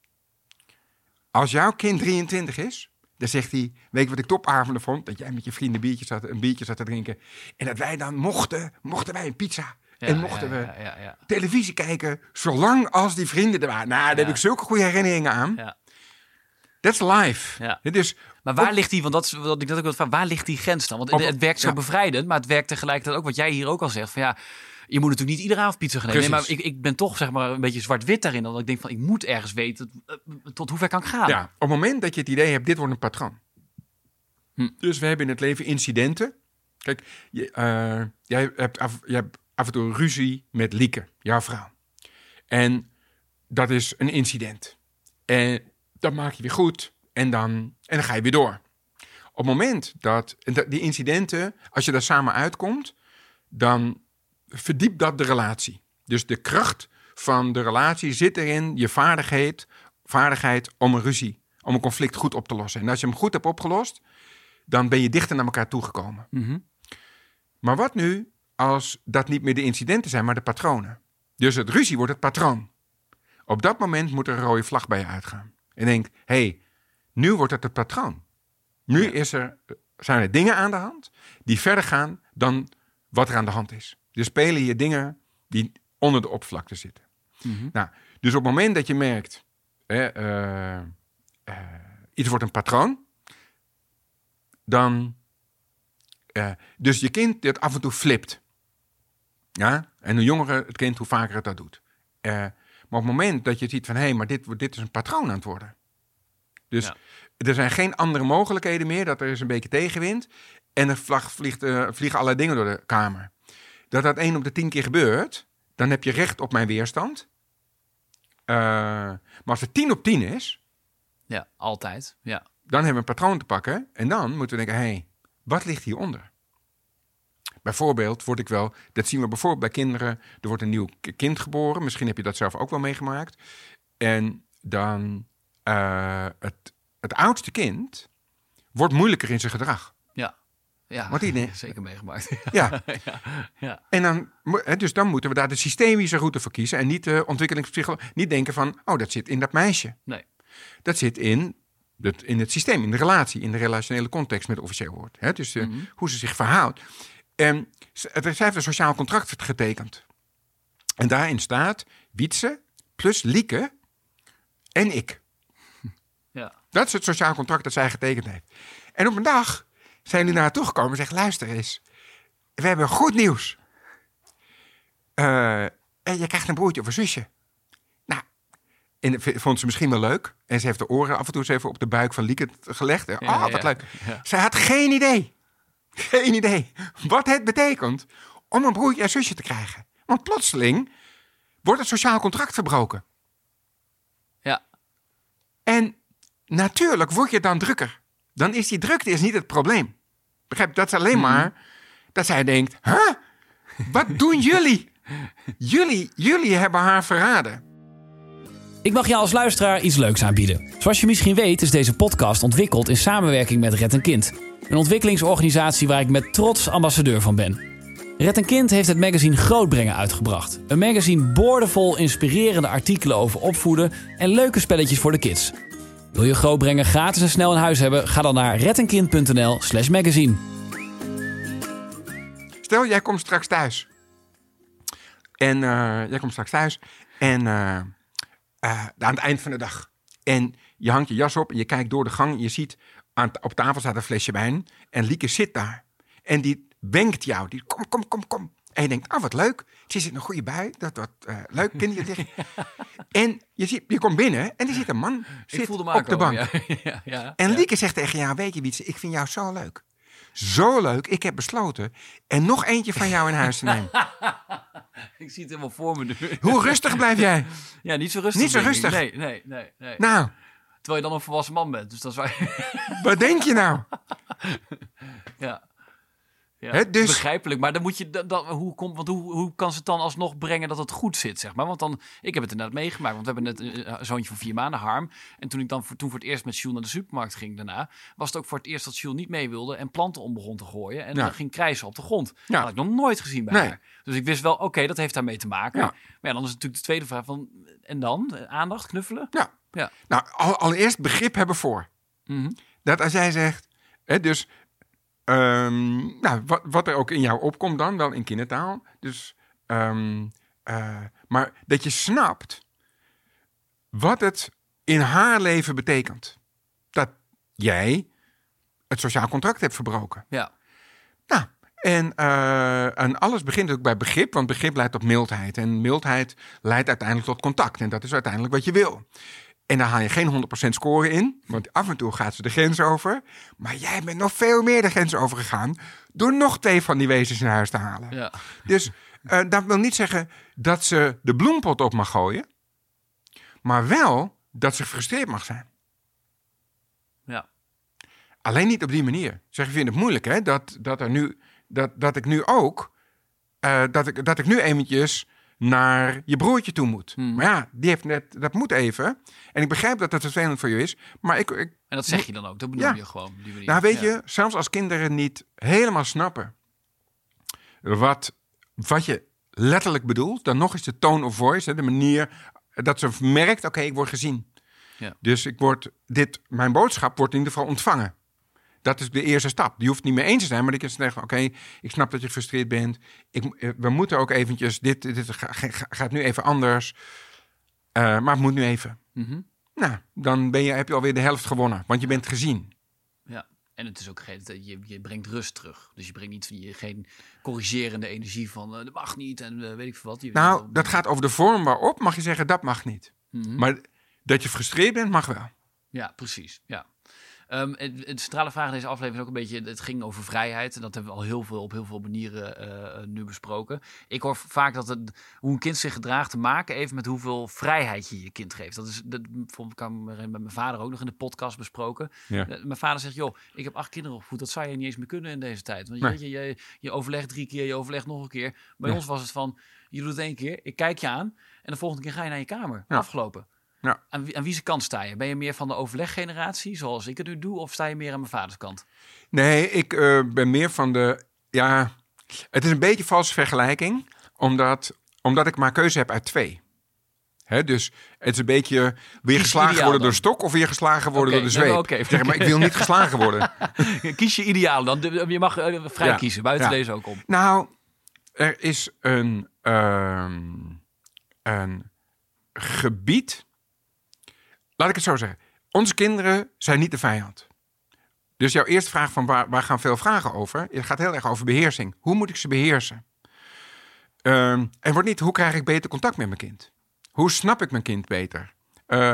Speaker 2: Als jouw kind 23 is, dan zegt hij: Weet je wat ik topavonden vond? Dat jij met je vrienden biertje zat, een biertje zat te drinken. En dat wij dan mochten, mochten wij een pizza.
Speaker 1: Ja,
Speaker 2: en mochten
Speaker 1: ja,
Speaker 2: we televisie kijken, zolang als die vrienden er waren. Nou, daar heb ik zulke goede herinneringen aan.
Speaker 1: Ja.
Speaker 2: That's life.
Speaker 1: Ja.
Speaker 2: Het is,
Speaker 1: Maar waar
Speaker 2: Op-
Speaker 1: ligt die, want dat is wat ik net ook wil waar ligt die grens dan? Want het werkt zo
Speaker 2: ja.
Speaker 1: bevrijdend, maar het werkt tegelijkertijd ook wat jij hier ook al zegt. Van ja, je moet natuurlijk niet iedere avond pizza gaan. Nee, maar ik, ik ben toch zeg maar een beetje zwart-wit daarin. Dat ik denk van, ik moet ergens weten eh, tot hoe ver kan ik gaan.
Speaker 2: Ja, op het moment dat je het idee hebt, dit wordt een patroon.
Speaker 1: Hm.
Speaker 2: Dus we hebben in het leven incidenten. Kijk, je, eh, jij, hebt af, je hebt af en toe ruzie met Lieke, jouw vrouw. En dat is een incident. En dat maak je weer goed. En dan, en dan ga je weer door. Op het moment dat die incidenten, als je daar samen uitkomt, dan verdiept dat de relatie. Dus de kracht van de relatie zit erin je vaardigheid, vaardigheid om een ruzie, om een conflict goed op te lossen. En als je hem goed hebt opgelost, dan ben je dichter naar elkaar toegekomen.
Speaker 1: Mhm.
Speaker 2: Maar wat nu als dat niet meer de incidenten zijn, maar de patronen? Dus het ruzie wordt het patroon. Op dat moment moet er een rode vlag bij je uitgaan. En denk, hé, hey, nu wordt het het patroon. Nu is er, zijn er dingen aan de hand die verder gaan dan wat er aan de hand is. Er spelen hier dingen die onder de oppervlakte zitten.
Speaker 1: Mhm.
Speaker 2: Nou, dus op het moment dat je merkt, hè, eh, eh, iets wordt een patroon, dan, eh, dus je kind dat af en toe flipt. Ja, en hoe jonger het kind, hoe vaker het dat doet. Maar op het moment dat je ziet van, hé, hey, maar dit, dit is een patroon aan het worden. Dus
Speaker 1: Ja.
Speaker 2: er zijn geen andere mogelijkheden meer, dat er is een beetje tegenwind. En er vlag, vliegt, eh, vliegen allerlei dingen door de kamer. Dat dat één op de tien keer gebeurt, dan heb je recht op mijn weerstand. Eh, maar als het 10 op 10 is,
Speaker 1: Ja, altijd. Ja.
Speaker 2: dan hebben we een patroon te pakken. En dan moeten we denken, hé, hey, wat ligt hieronder? Bijvoorbeeld word ik wel, dat zien we bijvoorbeeld bij kinderen. Er wordt een nieuw kind geboren. Misschien heb je dat zelf ook wel meegemaakt. En dan eh, het, het oudste kind wordt moeilijker in zijn gedrag.
Speaker 1: Ja. Ja,
Speaker 2: Wat die
Speaker 1: zeker meegemaakt.
Speaker 2: Ja,
Speaker 1: ja. ja.
Speaker 2: en dan, dus dan moeten we daar de systemische route voor kiezen. En niet de ontwikkelingspsychologie. Niet denken van, oh, dat zit in dat meisje.
Speaker 1: Nee.
Speaker 2: Dat zit in het, in het systeem, in de relatie, in de relationele context met officieel woord. Hè? Dus eh,
Speaker 1: Mhm.
Speaker 2: hoe ze zich verhoudt. En het- zij heeft een sociaal contract getekend. En daarin staat Wietse plus Lieke en ik.
Speaker 1: Ja.
Speaker 2: Dat is het sociaal contract dat zij getekend heeft. En op een dag zijn jullie naar haar toegekomen en zeggen: luister eens, we hebben goed nieuws. Eh, en je krijgt een broertje of een zusje. Nou, en vond ze misschien wel leuk. En ze heeft de oren af en toe eens even op de buik van Lieke gelegd.
Speaker 1: Ja,
Speaker 2: oh, wat leuk. Zij had geen idee. Geen idee wat het betekent om een broertje en zusje te krijgen. Want plotseling wordt het sociaal contract verbroken.
Speaker 1: Ja.
Speaker 2: En natuurlijk word je dan drukker. Dan is die drukte is niet het probleem. Begrijp je? Dat is alleen
Speaker 1: Mhm.
Speaker 2: maar dat zij denkt: huh? Wat doen jullie? Jullie, jullie hebben haar verraden.
Speaker 1: Ik mag jou als luisteraar iets leuks aanbieden. Zoals je misschien weet is deze podcast ontwikkeld in samenwerking met Red een Kind. Een ontwikkelingsorganisatie waar ik met trots ambassadeur van ben. Red een Kind heeft het magazine Grootbrengen uitgebracht. Een magazine boordevol inspirerende artikelen over opvoeden en leuke spelletjes voor de kids. Wil je Grootbrengen gratis en snel in huis hebben? Ga dan naar reddenkind.nl slash magazine.
Speaker 2: Stel, jij komt straks thuis. En eh, jij komt straks thuis. En eh, aan het eind van de dag. En je hangt je jas op en je kijkt door de gang. En je ziet aan, op tafel staat een flesje wijn. En Lieke zit daar. En die wenkt jou. Die kom, kom, kom, kom. En je denkt, ah, wat leuk. Ze zit een goede bui. Dat wordt eh, leuk, kindertje tegen. En je, ziet, je komt binnen en er zit een man zit op de bank.
Speaker 1: Ja, ja, ja.
Speaker 2: En Lieke zegt tegen jou, weet je Wietse, ik vind jou zo leuk. Zo leuk, ik heb besloten en nog eentje van jou in huis te nemen.
Speaker 1: Ik zie het helemaal voor me nu.
Speaker 2: Hoe rustig blijf jij?
Speaker 1: Ja, niet zo rustig.
Speaker 2: Niet zo rustig?
Speaker 1: Nee, nee, nee. nee.
Speaker 2: Nou,
Speaker 1: Terwijl je dan een volwassen man bent. Dus dat is waar.
Speaker 2: wat denk je nou?
Speaker 1: ja. Ja,
Speaker 2: dus-
Speaker 1: Begrijpelijk, maar dan moet je dan, dan- hoe, komt, want hoe, hoe kan ze het dan alsnog brengen dat het goed zit, zeg maar? Want dan, ik heb het inderdaad meegemaakt, want we hebben net een, een zoontje van vier maanden, Harm. En toen ik dan voor, toen voor het eerst met Jules naar de supermarkt ging daarna, was het ook voor het eerst dat Jules niet mee wilde en planten om begon te gooien. En
Speaker 2: Ja.
Speaker 1: dan ging krijsen op de grond. Dat had ik nog nooit gezien bij
Speaker 2: Nee.
Speaker 1: haar. Dus ik wist wel, oké, dat heeft daarmee te maken. Maar ja, dan is natuurlijk de tweede vraag van, en dan? Aandacht, knuffelen?
Speaker 2: Ja.
Speaker 1: Ja.
Speaker 2: Nou, al- allereerst begrip hebben voor.
Speaker 1: Mhm.
Speaker 2: Dat als jij zegt, hè, dus ehm, nou, wat, wat er ook in jou opkomt dan, wel in kindertaal. Dus, ehm, eh, maar dat je snapt wat het in haar leven betekent. Dat jij het sociaal contract hebt verbroken.
Speaker 1: Ja.
Speaker 2: Nou, en, eh, en alles begint ook bij begrip, want begrip leidt tot mildheid. En mildheid leidt uiteindelijk tot contact. En dat is uiteindelijk wat je wil. En daar haal je geen 100% score in, want af en toe gaat ze de grens over. Maar jij bent nog veel meer de grens overgegaan door nog twee van die wezens in huis te halen.
Speaker 1: Ja.
Speaker 2: Dus eh, dat wil niet zeggen dat ze de bloempot op mag gooien, maar wel dat ze gefrustreerd mag zijn.
Speaker 1: Ja.
Speaker 2: Alleen niet op die manier. Zeg, ik vind het moeilijk, hè? Dat, dat, er nu, dat, dat ik nu ook. eh, dat, ik, dat ik nu eventjes naar je broertje toe moet.
Speaker 1: Hmm.
Speaker 2: Maar ja, die heeft net, dat moet even. En ik begrijp dat dat vervelend voor je is. Maar ik, ik
Speaker 1: En dat zeg je dan ook, dat bedoel
Speaker 2: Ja.
Speaker 1: je gewoon. Die manier.
Speaker 2: nou weet
Speaker 1: Ja.
Speaker 2: je, zelfs als kinderen niet helemaal snappen wat, wat je letterlijk bedoelt, dan nog is de tone of voice, hè, de manier dat ze merkt, oké, ik word gezien.
Speaker 1: Ja.
Speaker 2: Dus ik word dit, mijn boodschap wordt in ieder geval ontvangen. Dat is de eerste stap. Die hoeft niet mee eens te zijn, maar ik kan zeggen: Oké, ik snap dat je gefrustreerd bent. Ik, eh, we moeten ook eventjes. Dit, dit ga- ga- gaat nu even anders. Eh, maar het moet nu even.
Speaker 1: Mhm.
Speaker 2: Nou, dan ben je, heb je alweer de helft gewonnen, want je bent gezien.
Speaker 1: Ja, en het is ook geen, je, je brengt rust terug. Dus je brengt niet je, geen corrigerende energie van eh, dat mag niet en weet ik veel wat. Je,
Speaker 2: Nou, dat gaat over de vorm waarop mag je zeggen dat mag niet.
Speaker 1: Mhm.
Speaker 2: Maar dat je gefrustreerd bent, mag wel.
Speaker 1: Ja, precies. Ja. Ehm, het- centrale vraag in deze aflevering is ook een beetje, het ging over vrijheid. En dat hebben we al heel veel op heel veel manieren eh, nu besproken. Ik hoor vaak dat het, hoe een kind zich gedraagt te maken even met hoeveel vrijheid je je kind geeft. Dat is, dat vond ik met mijn vader ook nog in de podcast besproken.
Speaker 2: Ja.
Speaker 1: Eh, Mijn vader zegt, joh, ik heb acht kinderen opgevoed. Dat zou je niet eens meer kunnen in deze tijd. Want je,
Speaker 2: Nee.
Speaker 1: je, je, je overlegt drie keer, je overlegt nog een keer. Bij ons was het van, je doet het één keer, ik kijk je aan. En de volgende keer ga je naar je kamer.
Speaker 2: Ja.
Speaker 1: Afgelopen.
Speaker 2: Ja.
Speaker 1: Aan, wie, aan wie zijn kant sta je? Ben je meer van de overleggeneratie, zoals ik het nu doe, of sta je meer aan mijn vaders kant?
Speaker 2: Nee, ik eh, ben meer van de. Ja, het is een beetje een valse vergelijking, omdat, omdat ik maar keuze heb uit twee. Hè, dus het is een beetje.
Speaker 1: Kies
Speaker 2: geslagen worden door
Speaker 1: dan.
Speaker 2: stok of wil je geslagen worden door de zweep?
Speaker 1: oké.
Speaker 2: Zeg maar, ik wil niet geslagen worden.
Speaker 1: Kies je ideaal dan. Je mag eh, vrij
Speaker 2: Ja.
Speaker 1: kiezen, buiten
Speaker 2: Ja.
Speaker 1: deze ook om.
Speaker 2: Nou, er is een, ehm, een gebied. Laat ik het zo zeggen. Onze kinderen zijn niet de vijand. Dus jouw eerste vraag van waar, waar gaan veel vragen over? Het gaat heel erg over beheersing. Hoe moet ik ze beheersen? Ehm, en wordt niet hoe krijg ik beter contact met mijn kind? Hoe snap ik mijn kind beter? Eh,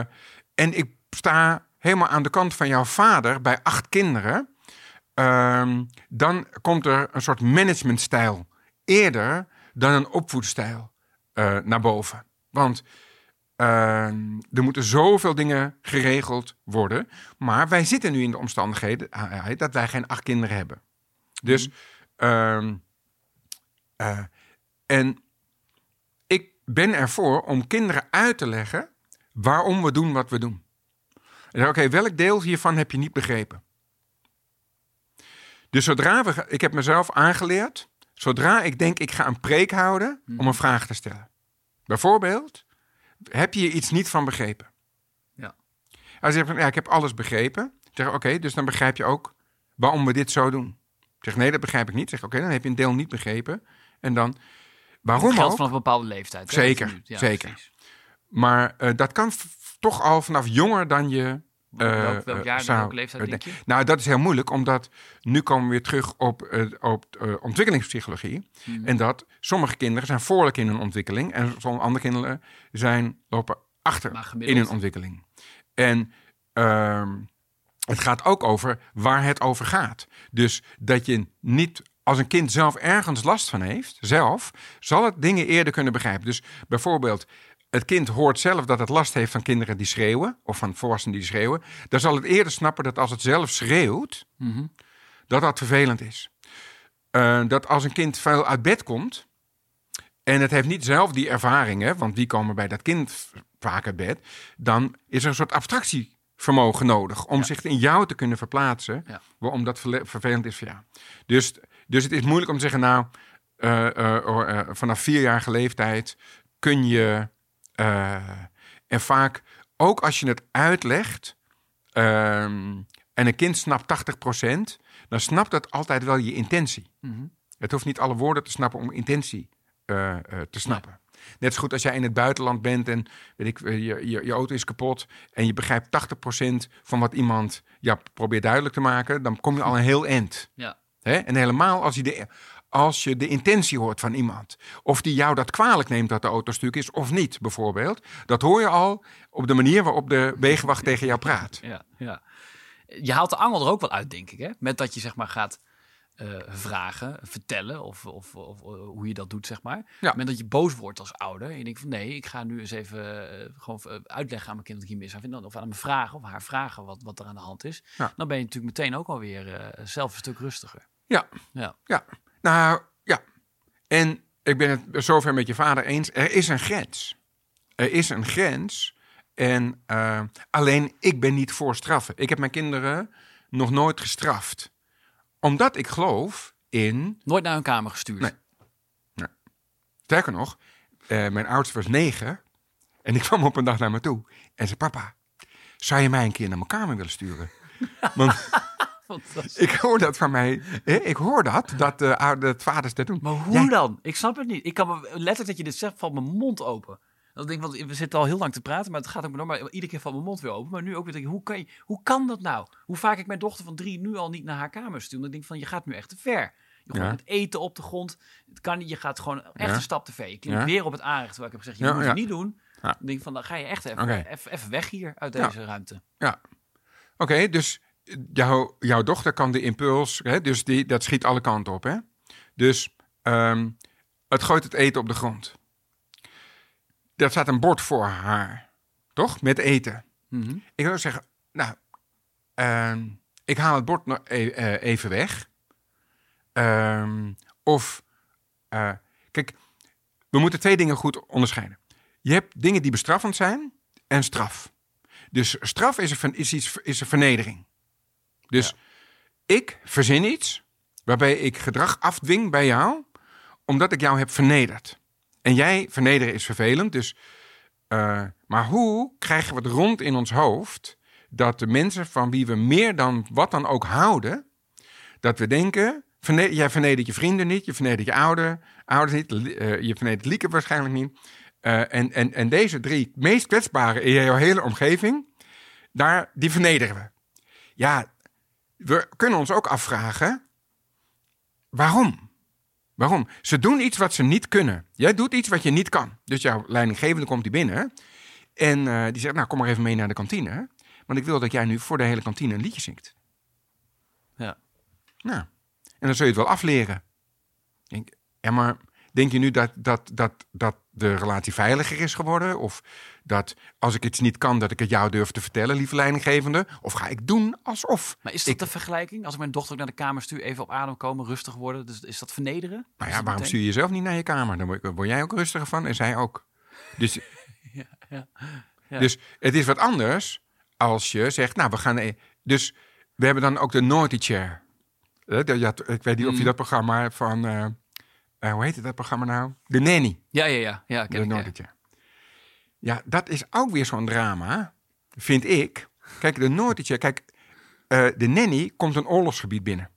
Speaker 2: en ik sta helemaal aan de kant van jouw vader bij acht kinderen. Ehm, dan komt er een soort managementstijl eerder dan een opvoedstijl eh, naar boven. Want ehm, er moeten zoveel dingen geregeld worden. Maar wij zitten nu in de omstandigheden eh, dat wij geen acht kinderen hebben. Dus, ehm, eh, en ik ben ervoor om kinderen uit te leggen waarom we doen wat we doen. Oké, welk deel hiervan heb je niet begrepen? Dus zodra we. Ik heb mezelf aangeleerd zodra ik denk ik ga een preek houden om een vraag te stellen. Bijvoorbeeld, heb je hier iets niet van begrepen?
Speaker 1: Ja.
Speaker 2: Als je zegt van, ja, ik heb alles begrepen. Zeg, oké, dus dan begrijp je ook waarom we dit zo doen. Zeg, nee, dat begrijp ik niet. Zeg, oké, dan heb je een deel niet begrepen. En dan, waarom
Speaker 1: Het geldt
Speaker 2: ook?
Speaker 1: vanaf een bepaalde leeftijd.
Speaker 2: Zeker.
Speaker 1: Ja,
Speaker 2: zeker.
Speaker 1: precies.
Speaker 2: Maar eh, dat kan toch al vanaf jonger dan je. Eh,
Speaker 1: welk, welk
Speaker 2: eh,
Speaker 1: jaar,
Speaker 2: zou-
Speaker 1: welke leeftijd denk je?
Speaker 2: Nou, dat is heel moeilijk, omdat nu komen we weer terug op, eh, op ontwikkelingspsychologie.
Speaker 1: Mhm.
Speaker 2: En dat sommige kinderen zijn voorlijk in hun ontwikkeling en sommige andere kinderen zijn, lopen achter in hun ontwikkeling. En ehm, het gaat ook over waar het over gaat. Dus dat je niet, als een kind zelf ergens last van heeft, zelf, zal het dingen eerder kunnen begrijpen. Dus bijvoorbeeld, het kind hoort zelf dat het last heeft van kinderen die schreeuwen, of van volwassenen die schreeuwen. Dan zal het eerder snappen dat als het zelf schreeuwt,
Speaker 1: Mhm.
Speaker 2: dat dat vervelend is. Eh, dat als een kind veel uit bed komt en het heeft niet zelf die ervaringen, want die komen bij dat kind vaak uit bed, dan is er een soort abstractievermogen nodig om zich in jou te kunnen verplaatsen,
Speaker 1: Ja.
Speaker 2: waarom dat vervelend is voor jou. Dus, dus het is moeilijk om te zeggen, nou, eh, eh, oh, vanaf vierjarige leeftijd kun je, eh, en vaak ook als je het uitlegt, ehm, en een kind snapt 80%, dan snapt dat altijd wel je intentie.
Speaker 1: Mhm.
Speaker 2: Het hoeft niet alle woorden te snappen om intentie eh, eh, te snappen. Net zo goed als jij in het buitenland bent en weet ik, je, je, je auto is kapot en je begrijpt 80% van wat iemand ja, probeert duidelijk te maken, dan kom je al een heel eind.
Speaker 1: Ja.
Speaker 2: Hè? En helemaal als je, de, als je de intentie hoort van iemand. Of die jou dat kwalijk neemt dat de auto stuk is of niet, bijvoorbeeld. Dat hoor je al op de manier waarop de wegenwacht tegen jou praat.
Speaker 1: Ja, ja. Je haalt de angel er ook wel uit, denk ik. Hè? Met dat je zeg maar gaat eh, vragen, vertellen of, of, of, eh, hoe je dat doet, zeg maar.
Speaker 2: Ja.
Speaker 1: Met dat je boos wordt als ouder. En je denkt van nee, ik ga nu eens even eh, gewoon uitleggen aan mijn kind dat ik hier mis aan vind. Of aan hem vragen of haar vragen wat, wat er aan de hand is.
Speaker 2: Ja.
Speaker 1: Dan ben je natuurlijk meteen ook alweer eh zelf een stuk rustiger.
Speaker 2: Ja,
Speaker 1: Ja.
Speaker 2: ja. Nou, ja. En ik ben het zover met je vader eens. Er is een grens. Er is een grens. En eh, alleen ik ben niet voor straffen. Ik heb mijn kinderen nog nooit gestraft. Omdat ik geloof in
Speaker 1: Nooit naar hun kamer gestuurd.
Speaker 2: Nee. Sterker nog, eh, mijn oudste was negen. En die kwam op een dag naar me toe. En zei, papa, zou je mij een keer naar mijn kamer willen sturen? Want. Ik hoor dat van mij. Ik hoor dat, dat, eh, oude- dat vaders dat doen.
Speaker 1: Maar hoe
Speaker 2: Jij-
Speaker 1: dan? Ik snap het niet. Ik kan me, letterlijk dat je dit zegt, valt mijn mond open. Dat denk ik, want we zitten al heel lang te praten, maar het gaat ook maar door. Maar iedere keer valt mijn mond weer open. Maar nu ook weer denk ik, hoe kan, je, hoe kan dat nou? Hoe vaak ik mijn dochter van drie nu al niet naar haar kamer stuur. Dan denk ik van, je gaat nu echt te ver. Je gooit
Speaker 2: Ja.
Speaker 1: het eten op de grond. Het kan niet. Je gaat gewoon echt
Speaker 2: Ja.
Speaker 1: een stap te ver. Je
Speaker 2: Ja.
Speaker 1: weer op het aanrecht. Terwijl ik heb gezegd, je
Speaker 2: Ja,
Speaker 1: moet het niet doen. Dan denk ik van, dan ga je echt even, even, even weg hier uit deze ruimte.
Speaker 2: Ja. Oké, dus jouw, jouw dochter kan de impuls, hè, dus die, dat schiet alle kanten op. Hè? Dus ehm, het gooit het eten op de grond. Er staat een bord voor haar, toch? Met eten.
Speaker 1: Mhm.
Speaker 2: Ik wil zeggen, nou, ehm, ik haal het bord nog e- eh, even weg. Ehm, of, eh, kijk, we moeten twee dingen goed onderscheiden. Je hebt dingen die bestraffend zijn en straf. Dus straf is een, is iets, is een vernedering. Dus ik verzin iets waarbij ik gedrag afdwing bij jou, omdat ik jou heb vernederd. En jij vernederen is vervelend, dus eh, maar hoe krijgen we het rond in ons hoofd dat de mensen van wie we meer dan wat dan ook houden, dat we denken, verne- jij vernedert je vrienden niet, je vernedert je ouder, ouders niet, eh, je vernedert Lieke waarschijnlijk niet. Eh, en, en, en deze drie meest kwetsbare in jouw hele omgeving, daar, die vernederen we. Ja, we kunnen ons ook afvragen, waarom? Waarom? Ze doen iets wat ze niet kunnen. Jij doet iets wat je niet kan. Dus jouw leidinggevende komt die binnen. En eh, die zegt, nou kom maar even mee naar de kantine. Want ik wil dat jij nu voor de hele kantine een liedje zingt.
Speaker 1: Ja.
Speaker 2: Nou, en dan zul je het wel afleren. Denk, ja, maar denk je nu dat, dat, dat, dat de relatie veiliger is geworden? Of dat als ik iets niet kan, dat ik het jou durf te vertellen, lieve leidinggevende? Of ga ik doen alsof?
Speaker 1: Maar is dat
Speaker 2: Ik-
Speaker 1: de vergelijking? Als ik mijn dochter ook naar de kamer stuur, even op adem komen, rustig worden. Dus is dat vernederen?
Speaker 2: Nou ja, waarom stuur je jezelf niet naar je kamer? Dan word, jij ook rustiger van en zij ook. Dus,
Speaker 1: Ja, ja. Ja.
Speaker 2: dus het is wat anders als je zegt, nou, we gaan... e- Dus we hebben dan ook de Naughty Chair. Ik weet niet of je
Speaker 1: Mm.
Speaker 2: dat programma van... eh, eh, hoe heet dat programma nou? De Nanny.
Speaker 1: Ja, ja, ja. ja ken
Speaker 2: De
Speaker 1: ik, ja.
Speaker 2: Ja, dat is ook weer zo'n drama, vind ik. Kijk, de Noordertje, kijk, eh, de nanny komt een oorlogsgebied binnen.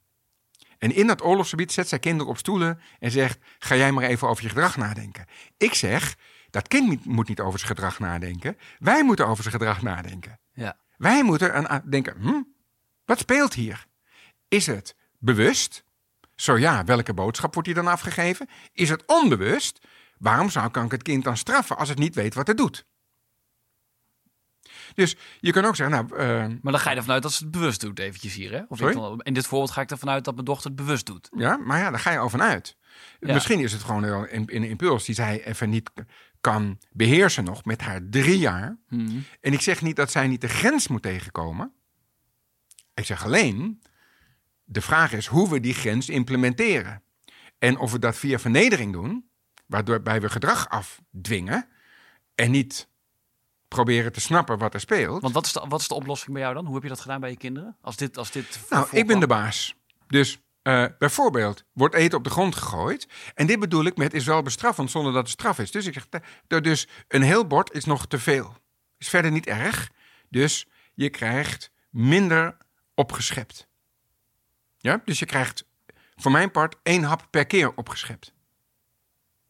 Speaker 2: En in dat oorlogsgebied zet zij kinderen op stoelen en zegt: Ga jij maar even over je gedrag nadenken. Ik zeg: Dat kind moet niet over zijn gedrag nadenken. Wij moeten over zijn gedrag nadenken.
Speaker 1: Ja.
Speaker 2: Wij moeten aan denken: hm, wat speelt hier? Is het bewust? Zo ja, welke boodschap wordt hier dan afgegeven? Is het onbewust? Waarom zou ik het kind dan straffen als het niet weet wat het doet? Dus je kan ook zeggen, nou, eh,
Speaker 1: Maar dan ga je ervan uit dat ze het bewust doet, eventjes hier. Hè? Of
Speaker 2: Sorry?
Speaker 1: ik dan, in dit voorbeeld ga ik ervan uit dat mijn dochter het bewust doet.
Speaker 2: ja, maar ja, daar ga je over uit.
Speaker 1: Ja.
Speaker 2: Misschien is het gewoon een, een impuls die zij even niet kan beheersen nog met haar drie jaar.
Speaker 1: Mhm.
Speaker 2: En ik zeg niet dat zij niet de grens moet tegenkomen. Ik zeg alleen, de vraag is hoe we die grens implementeren. En of we dat via vernedering doen, waardoor we gedrag afdwingen en niet proberen te snappen wat er speelt.
Speaker 1: Want wat is, de, wat is de oplossing bij jou dan? Hoe heb je dat gedaan bij je kinderen? Als dit, als dit
Speaker 2: Nou, ik ben de baas. Dus eh, bijvoorbeeld, wordt eten op de grond gegooid. En dit bedoel ik met is wel bestraffend zonder dat het straf is. Dus ik zeg, dus een heel bord is nog te veel. Is verder niet erg. Dus je krijgt minder opgeschept. Ja, dus je krijgt voor mijn part één hap per keer opgeschept.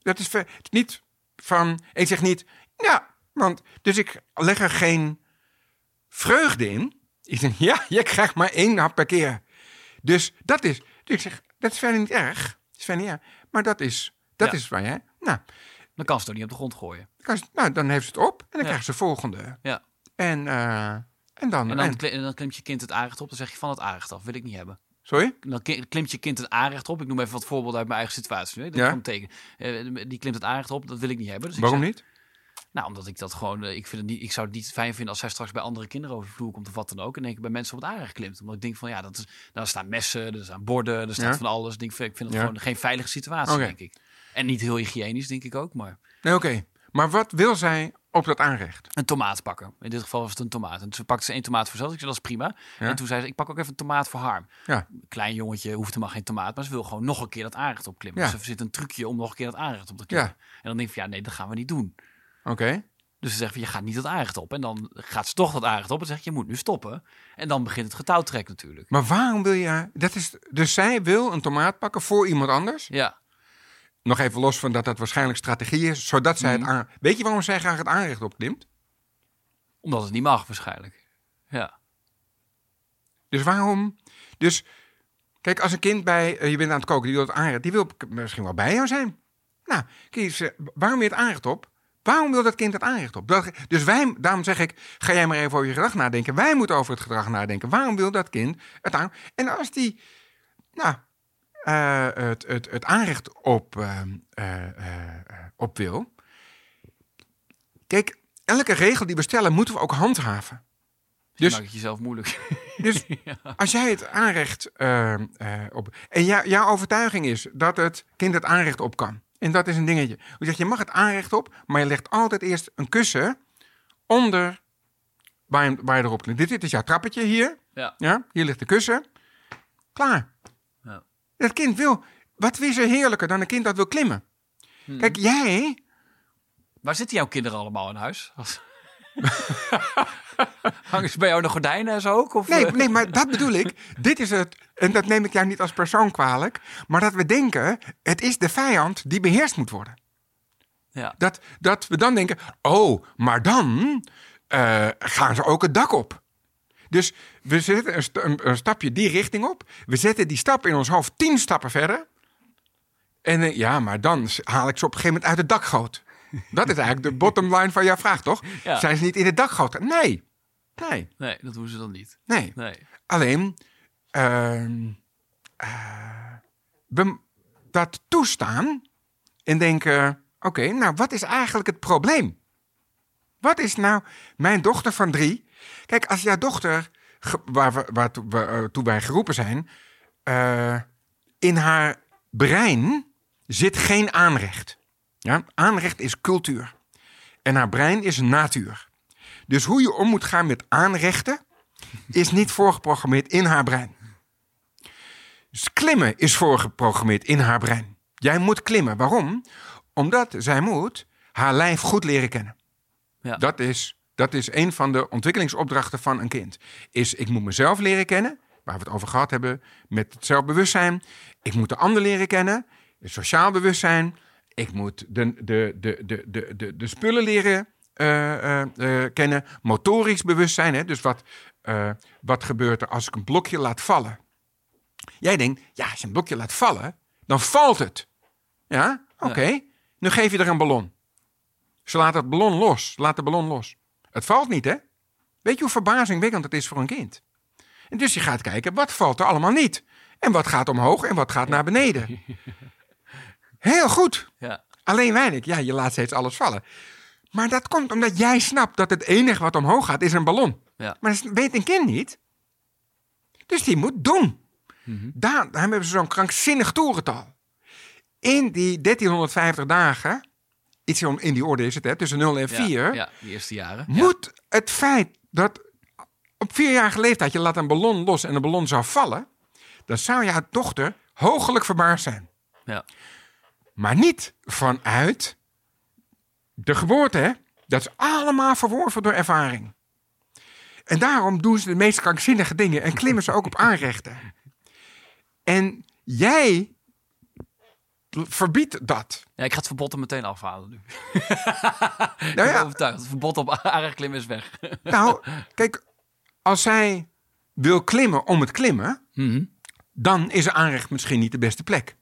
Speaker 2: Dat is, ver, niet van, ik zeg niet, ja, want, dus ik leg er geen vreugde in. Ik denk, ja, je krijgt maar één hap per keer. Dus dat is, dus ik zeg, dat is verder niet erg. Dat is verder niet erg. Maar dat is, dat
Speaker 1: Ja.
Speaker 2: is waar jij, nou,
Speaker 1: Dan kan ze het ook niet op de grond gooien.
Speaker 2: dan ze- nou, dan heeft ze het op en dan
Speaker 1: Ja.
Speaker 2: krijgt ze de volgende.
Speaker 1: Ja.
Speaker 2: En, eh, en dan,
Speaker 1: En dan,
Speaker 2: en-
Speaker 1: klimt je kind het aanrecht op. Dan zeg je van het aanrecht af. Wil ik niet hebben.
Speaker 2: Sorry?
Speaker 1: Dan klimt je kind het aanrecht op. Ik noem even wat voorbeelden uit mijn eigen situatie. Hè? Dat
Speaker 2: Ja.
Speaker 1: betekenen. Eh, die klimt het aanrecht op. Dat wil ik niet hebben. Dus ik
Speaker 2: Waarom
Speaker 1: zeg-
Speaker 2: niet?
Speaker 1: Nou, omdat ik dat gewoon. eh, Ik, vind het niet, ik zou het niet fijn vinden als zij straks bij andere kinderen over de vloer komt of wat dan ook. En denk ik bij mensen op het aanrecht klimt. Omdat ik denk van ja, dat is, daar staan messen, er staan borden, er staat
Speaker 2: Ja.
Speaker 1: van alles. Ik, denk, ik vind het
Speaker 2: Ja.
Speaker 1: gewoon geen veilige situatie, denk ik. En niet heel hygiënisch, denk ik ook. Maar
Speaker 2: Nee, oké. Maar wat wil zij op dat aanrecht?
Speaker 1: een tomaat pakken. In dit geval was het een tomaat. En toen pakte ze één tomaat voor zichzelf. Ik zei, dat is prima.
Speaker 2: Ja.
Speaker 1: En toen zei ze, ik pak ook even een tomaat voor Harm.
Speaker 2: Ja,
Speaker 1: Klein jongetje hoeft helemaal geen tomaat, maar ze wil gewoon nog een keer dat aanrecht opklimmen.
Speaker 2: Ja.
Speaker 1: Dus er zit een trucje om nog een keer dat aanrecht op te klimmen.
Speaker 2: Ja.
Speaker 1: En dan denk ik van, ja, nee, dat gaan we niet doen.
Speaker 2: oké.
Speaker 1: Dus ze zegt van, je gaat niet dat aanrecht op. En dan gaat ze toch dat aanrecht op en zegt, je moet nu stoppen. En dan begint het getouwtrek natuurlijk.
Speaker 2: Maar waarom wil je... Dat is, dus zij wil een tomaat pakken voor iemand anders.
Speaker 1: Ja,
Speaker 2: Nog even los van dat dat waarschijnlijk strategie is. Zodat zij
Speaker 1: Mhm.
Speaker 2: het aan... Weet je waarom zij graag het aanrecht opklimt?
Speaker 1: omdat het niet mag waarschijnlijk. Ja,
Speaker 2: Dus waarom... Dus kijk, als een kind bij... eh, je bent aan het koken, die wil het aanrecht. Die wil misschien wel bij jou zijn. Nou, kijk, ze- waarom wil je het aanrecht op? Waarom wil dat kind het aanrecht op? Dat, dus wij, daarom zeg ik, ga jij maar even over je gedrag nadenken. Wij moeten over het gedrag nadenken. Waarom wil dat kind het aan... En als die, nou, eh, het, het, het aanrecht op, eh, eh, eh, op wil... Kijk, elke regel die we stellen, moeten we ook handhaven.
Speaker 1: dus maak het jezelf moeilijk.
Speaker 2: Dus als jij het aanrecht eh, eh, op. En jou- jouw overtuiging is dat het kind het aanrecht op kan. En dat is een dingetje. Je zegt, je mag het aanrecht op, maar je legt altijd eerst een kussen onder waar je, waar je erop klimt. Dit, dit is jouw trappetje hier.
Speaker 1: ja.
Speaker 2: Ja, hier ligt de kussen. Klaar. Dat kind wil. Wat is er heerlijker dan een kind dat wil klimmen?
Speaker 1: Hmm.
Speaker 2: Kijk, jij.
Speaker 1: Waar zitten jouw kinderen allemaal in huis? Hangen ze bij jou de gordijnen en zo ook? Of,
Speaker 2: Nee,
Speaker 1: eh?
Speaker 2: nee, maar dat bedoel ik. Dit is het. En dat neem ik jou niet als persoon kwalijk. Maar dat we denken: het is de vijand die beheerst moet worden.
Speaker 1: Ja.
Speaker 2: Dat, dat we dan denken: oh, maar dan eh, gaan ze ook het dak op. Dus we zetten een, sta- een, een stapje die richting op. We zetten die stap in ons hoofd tien stappen verder. En eh, ja, maar dan haal ik ze op een gegeven moment uit het dakgoot. Dat is eigenlijk de bottom line van jouw vraag, toch?
Speaker 1: Ja.
Speaker 2: Zijn ze niet in het dakgoot? Nee. Nee.
Speaker 1: Nee, dat doen ze dan niet.
Speaker 2: Nee.
Speaker 1: Nee.
Speaker 2: Alleen, we dat toestaan en denken: oké, nou, wat is eigenlijk het probleem? Wat is nou mijn dochter van drie? Kijk, als jouw dochter, waar we, waartoe eh, toe wij geroepen zijn, eh, in haar brein zit geen aanrecht. Ja? Aanrecht is cultuur. En haar brein is natuur. Dus hoe je om moet gaan met aanrechten, is niet voorgeprogrammeerd in haar brein. Dus klimmen is voorgeprogrammeerd in haar brein. Jij moet klimmen. Waarom? Omdat zij moet haar lijf goed leren kennen.
Speaker 1: Ja.
Speaker 2: Dat, is, dat is een van de ontwikkelingsopdrachten van een kind. Is ik moet mezelf leren kennen, waar we het over gehad hebben, met het zelfbewustzijn. Ik moet de ander leren kennen, het sociaal bewustzijn. Ik moet de, de, de, de, de, de, de spullen leren eh, eh, eh, kennen. Motorisch bewustzijn, hè? dus wat, wat gebeurt er als ik een blokje laat vallen? Jij denkt, ja, als je een blokje laat vallen, dan valt het. Ja, oké. Nu geef je er een ballon. Ze laat het ballon los. Laat de ballon los. Het valt niet, hè? Weet je hoe verbazingwekkend het is voor een kind? En dus je gaat kijken, wat valt er allemaal niet? En wat gaat omhoog en wat gaat naar beneden? Heel goed.
Speaker 1: Ja.
Speaker 2: Alleen weinig. Ja, je laat steeds alles vallen. Maar dat komt omdat jij snapt dat het enige wat omhoog gaat is een ballon.
Speaker 1: Ja.
Speaker 2: Maar dat weet een kind niet. Dus die moet doen. Daar, daar hebben ze zo'n krankzinnig toerental. In die 1350 dagen, iets om- in die orde is het, hè, tussen 0 en 4,
Speaker 1: Ja, ja, die eerste jaren. Ja.
Speaker 2: moet het feit dat op vierjarige leeftijd je laat een ballon los en de ballon zou vallen, dan zou jouw dochter hoogelijk verbaasd zijn.
Speaker 1: Ja.
Speaker 2: Maar niet vanuit de geboorte, hè? Dat is allemaal verworven door ervaring. En daarom doen ze de meest krankzinnige dingen en klimmen ze ook op aanrechten. En jij verbiedt dat.
Speaker 1: Ja, ik ga het verbod er meteen afhalen nu.
Speaker 2: Nou
Speaker 1: Ik ben
Speaker 2: ja,
Speaker 1: overtuigd. Het verbod op aanreklimmen is weg.
Speaker 2: nou, kijk, als zij wil klimmen om het klimmen,
Speaker 1: Mhm.
Speaker 2: dan is aanrecht misschien niet de beste plek.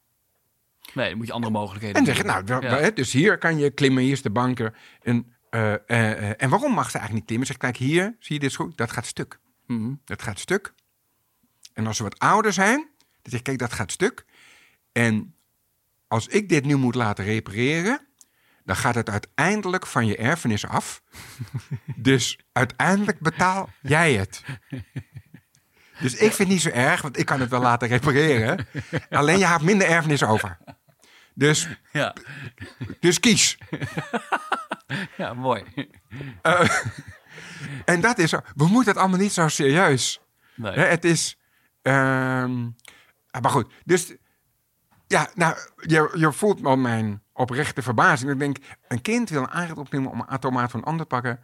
Speaker 1: Nee, dan moet je andere mogelijkheden
Speaker 2: En zeg je, nou,
Speaker 1: Ja.
Speaker 2: dus hier kan je klimmen, hier is de banken. En, eh, en waarom mag ze eigenlijk niet klimmen? Zeg, kijk hier, zie je dit goed? Dat gaat stuk.
Speaker 1: Mhm.
Speaker 2: Dat gaat stuk. En als ze wat ouder zijn, dan zeg ik, kijk, dat gaat stuk. En als ik dit nu moet laten repareren, dan gaat het uiteindelijk van je erfenis af. dus uiteindelijk betaal jij het. Dus ik vind het niet zo erg, want ik kan het wel laten repareren. Alleen je hebt minder erfenis over. Dus,
Speaker 1: Ja.
Speaker 2: dus kies.
Speaker 1: ja, mooi.
Speaker 2: En dat is. We moeten het allemaal niet zo serieus.
Speaker 1: Nee.
Speaker 2: Hè, het is. ehm, ah, maar goed, dus. Ja, nou, je, je voelt al mijn oprechte verbazing. Ik denk, een kind wil een aanrecht opnemen om een automaat van een ander te pakken.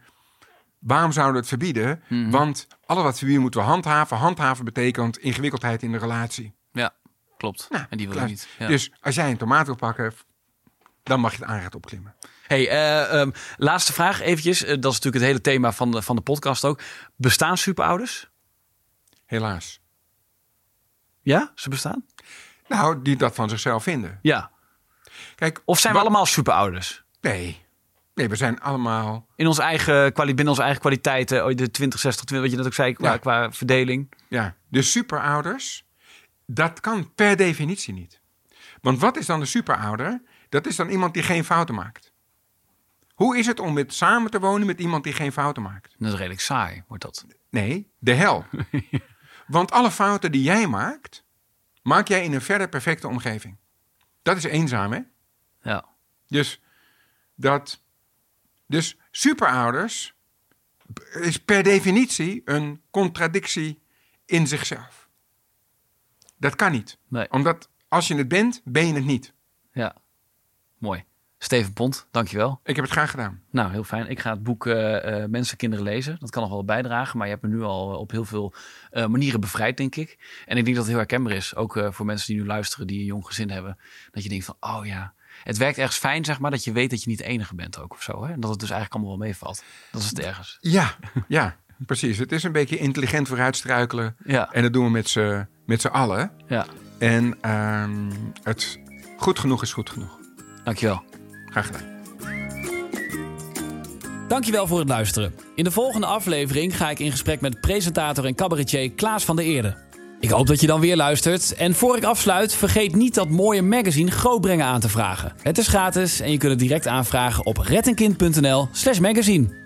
Speaker 2: Waarom zouden we het verbieden? Want alles wat verbieden moeten we handhaven. Handhaven betekent ingewikkeldheid in de relatie.
Speaker 1: Ja, klopt.
Speaker 2: Nou,
Speaker 1: en die wil je niet. Ja.
Speaker 2: Dus als jij een tomaat wil pakken, dan mag je het aanrecht opklimmen.
Speaker 1: Hey, eh, ehm, laatste vraag eventjes. Eh, dat is natuurlijk het hele thema van de, van de podcast ook. Bestaan superouders?
Speaker 2: Helaas.
Speaker 1: Ja, ze bestaan?
Speaker 2: Nou, die dat van zichzelf vinden.
Speaker 1: Ja.
Speaker 2: Kijk,
Speaker 1: Of zijn we
Speaker 2: wat-
Speaker 1: allemaal superouders?
Speaker 2: Nee. Nee, we zijn allemaal
Speaker 1: In onze eigen, binnen onze eigen kwaliteiten, oh, de 20, 60, 20, wat je net ook zei, qua,
Speaker 2: Ja.
Speaker 1: qua verdeling.
Speaker 2: Ja, de superouders, dat kan per definitie niet. Want wat is dan de superouder? Dat is dan iemand die geen fouten maakt. Hoe is het om met, samen te wonen met iemand die geen fouten maakt?
Speaker 1: Dat is redelijk saai, wordt dat.
Speaker 2: Nee, de hel. Want alle fouten die jij maakt, maak jij in een verder perfecte omgeving. Dat is eenzaam, hè?
Speaker 1: Ja.
Speaker 2: Dus dat. Dus superouders is per definitie een contradictie in zichzelf. Dat kan niet.
Speaker 1: Nee.
Speaker 2: Omdat als je het bent, ben je het niet.
Speaker 1: Ja. Mooi. Steven Pont, dankjewel.
Speaker 2: Ik heb het graag gedaan.
Speaker 1: Nou, heel fijn. Ik ga het boek eh, eh, Mensen, Kinderen lezen. Dat kan nog wel bijdragen, maar je hebt me nu al op heel veel eh, manieren bevrijd, denk ik. En ik denk dat het heel herkenbaar is, ook eh, voor mensen die nu luisteren, die een jong gezin hebben. Dat je denkt van, oh ja, het werkt ergens fijn, zeg maar, dat je weet dat je niet de enige bent ook of zo. Hè? En dat het dus eigenlijk allemaal wel meevalt. Dat is het ergens.
Speaker 2: Ja, ja, precies. Het is een beetje intelligent vooruitstruikelen.
Speaker 1: Ja.
Speaker 2: En dat doen we met z'n, met z'n allen.
Speaker 1: Ja,
Speaker 2: En ehm, het goed genoeg is goed genoeg.
Speaker 1: dankjewel.
Speaker 2: Graag gedaan.
Speaker 1: Dankjewel voor het luisteren. In de volgende aflevering ga ik in gesprek met presentator en cabaretier Klaas van der Eerde. Ik hoop dat je dan weer luistert. En voor ik afsluit, vergeet niet dat mooie magazine Grootbrengen aan te vragen. Het is gratis en je kunt het direct aanvragen op rettenkind.nl slash magazine.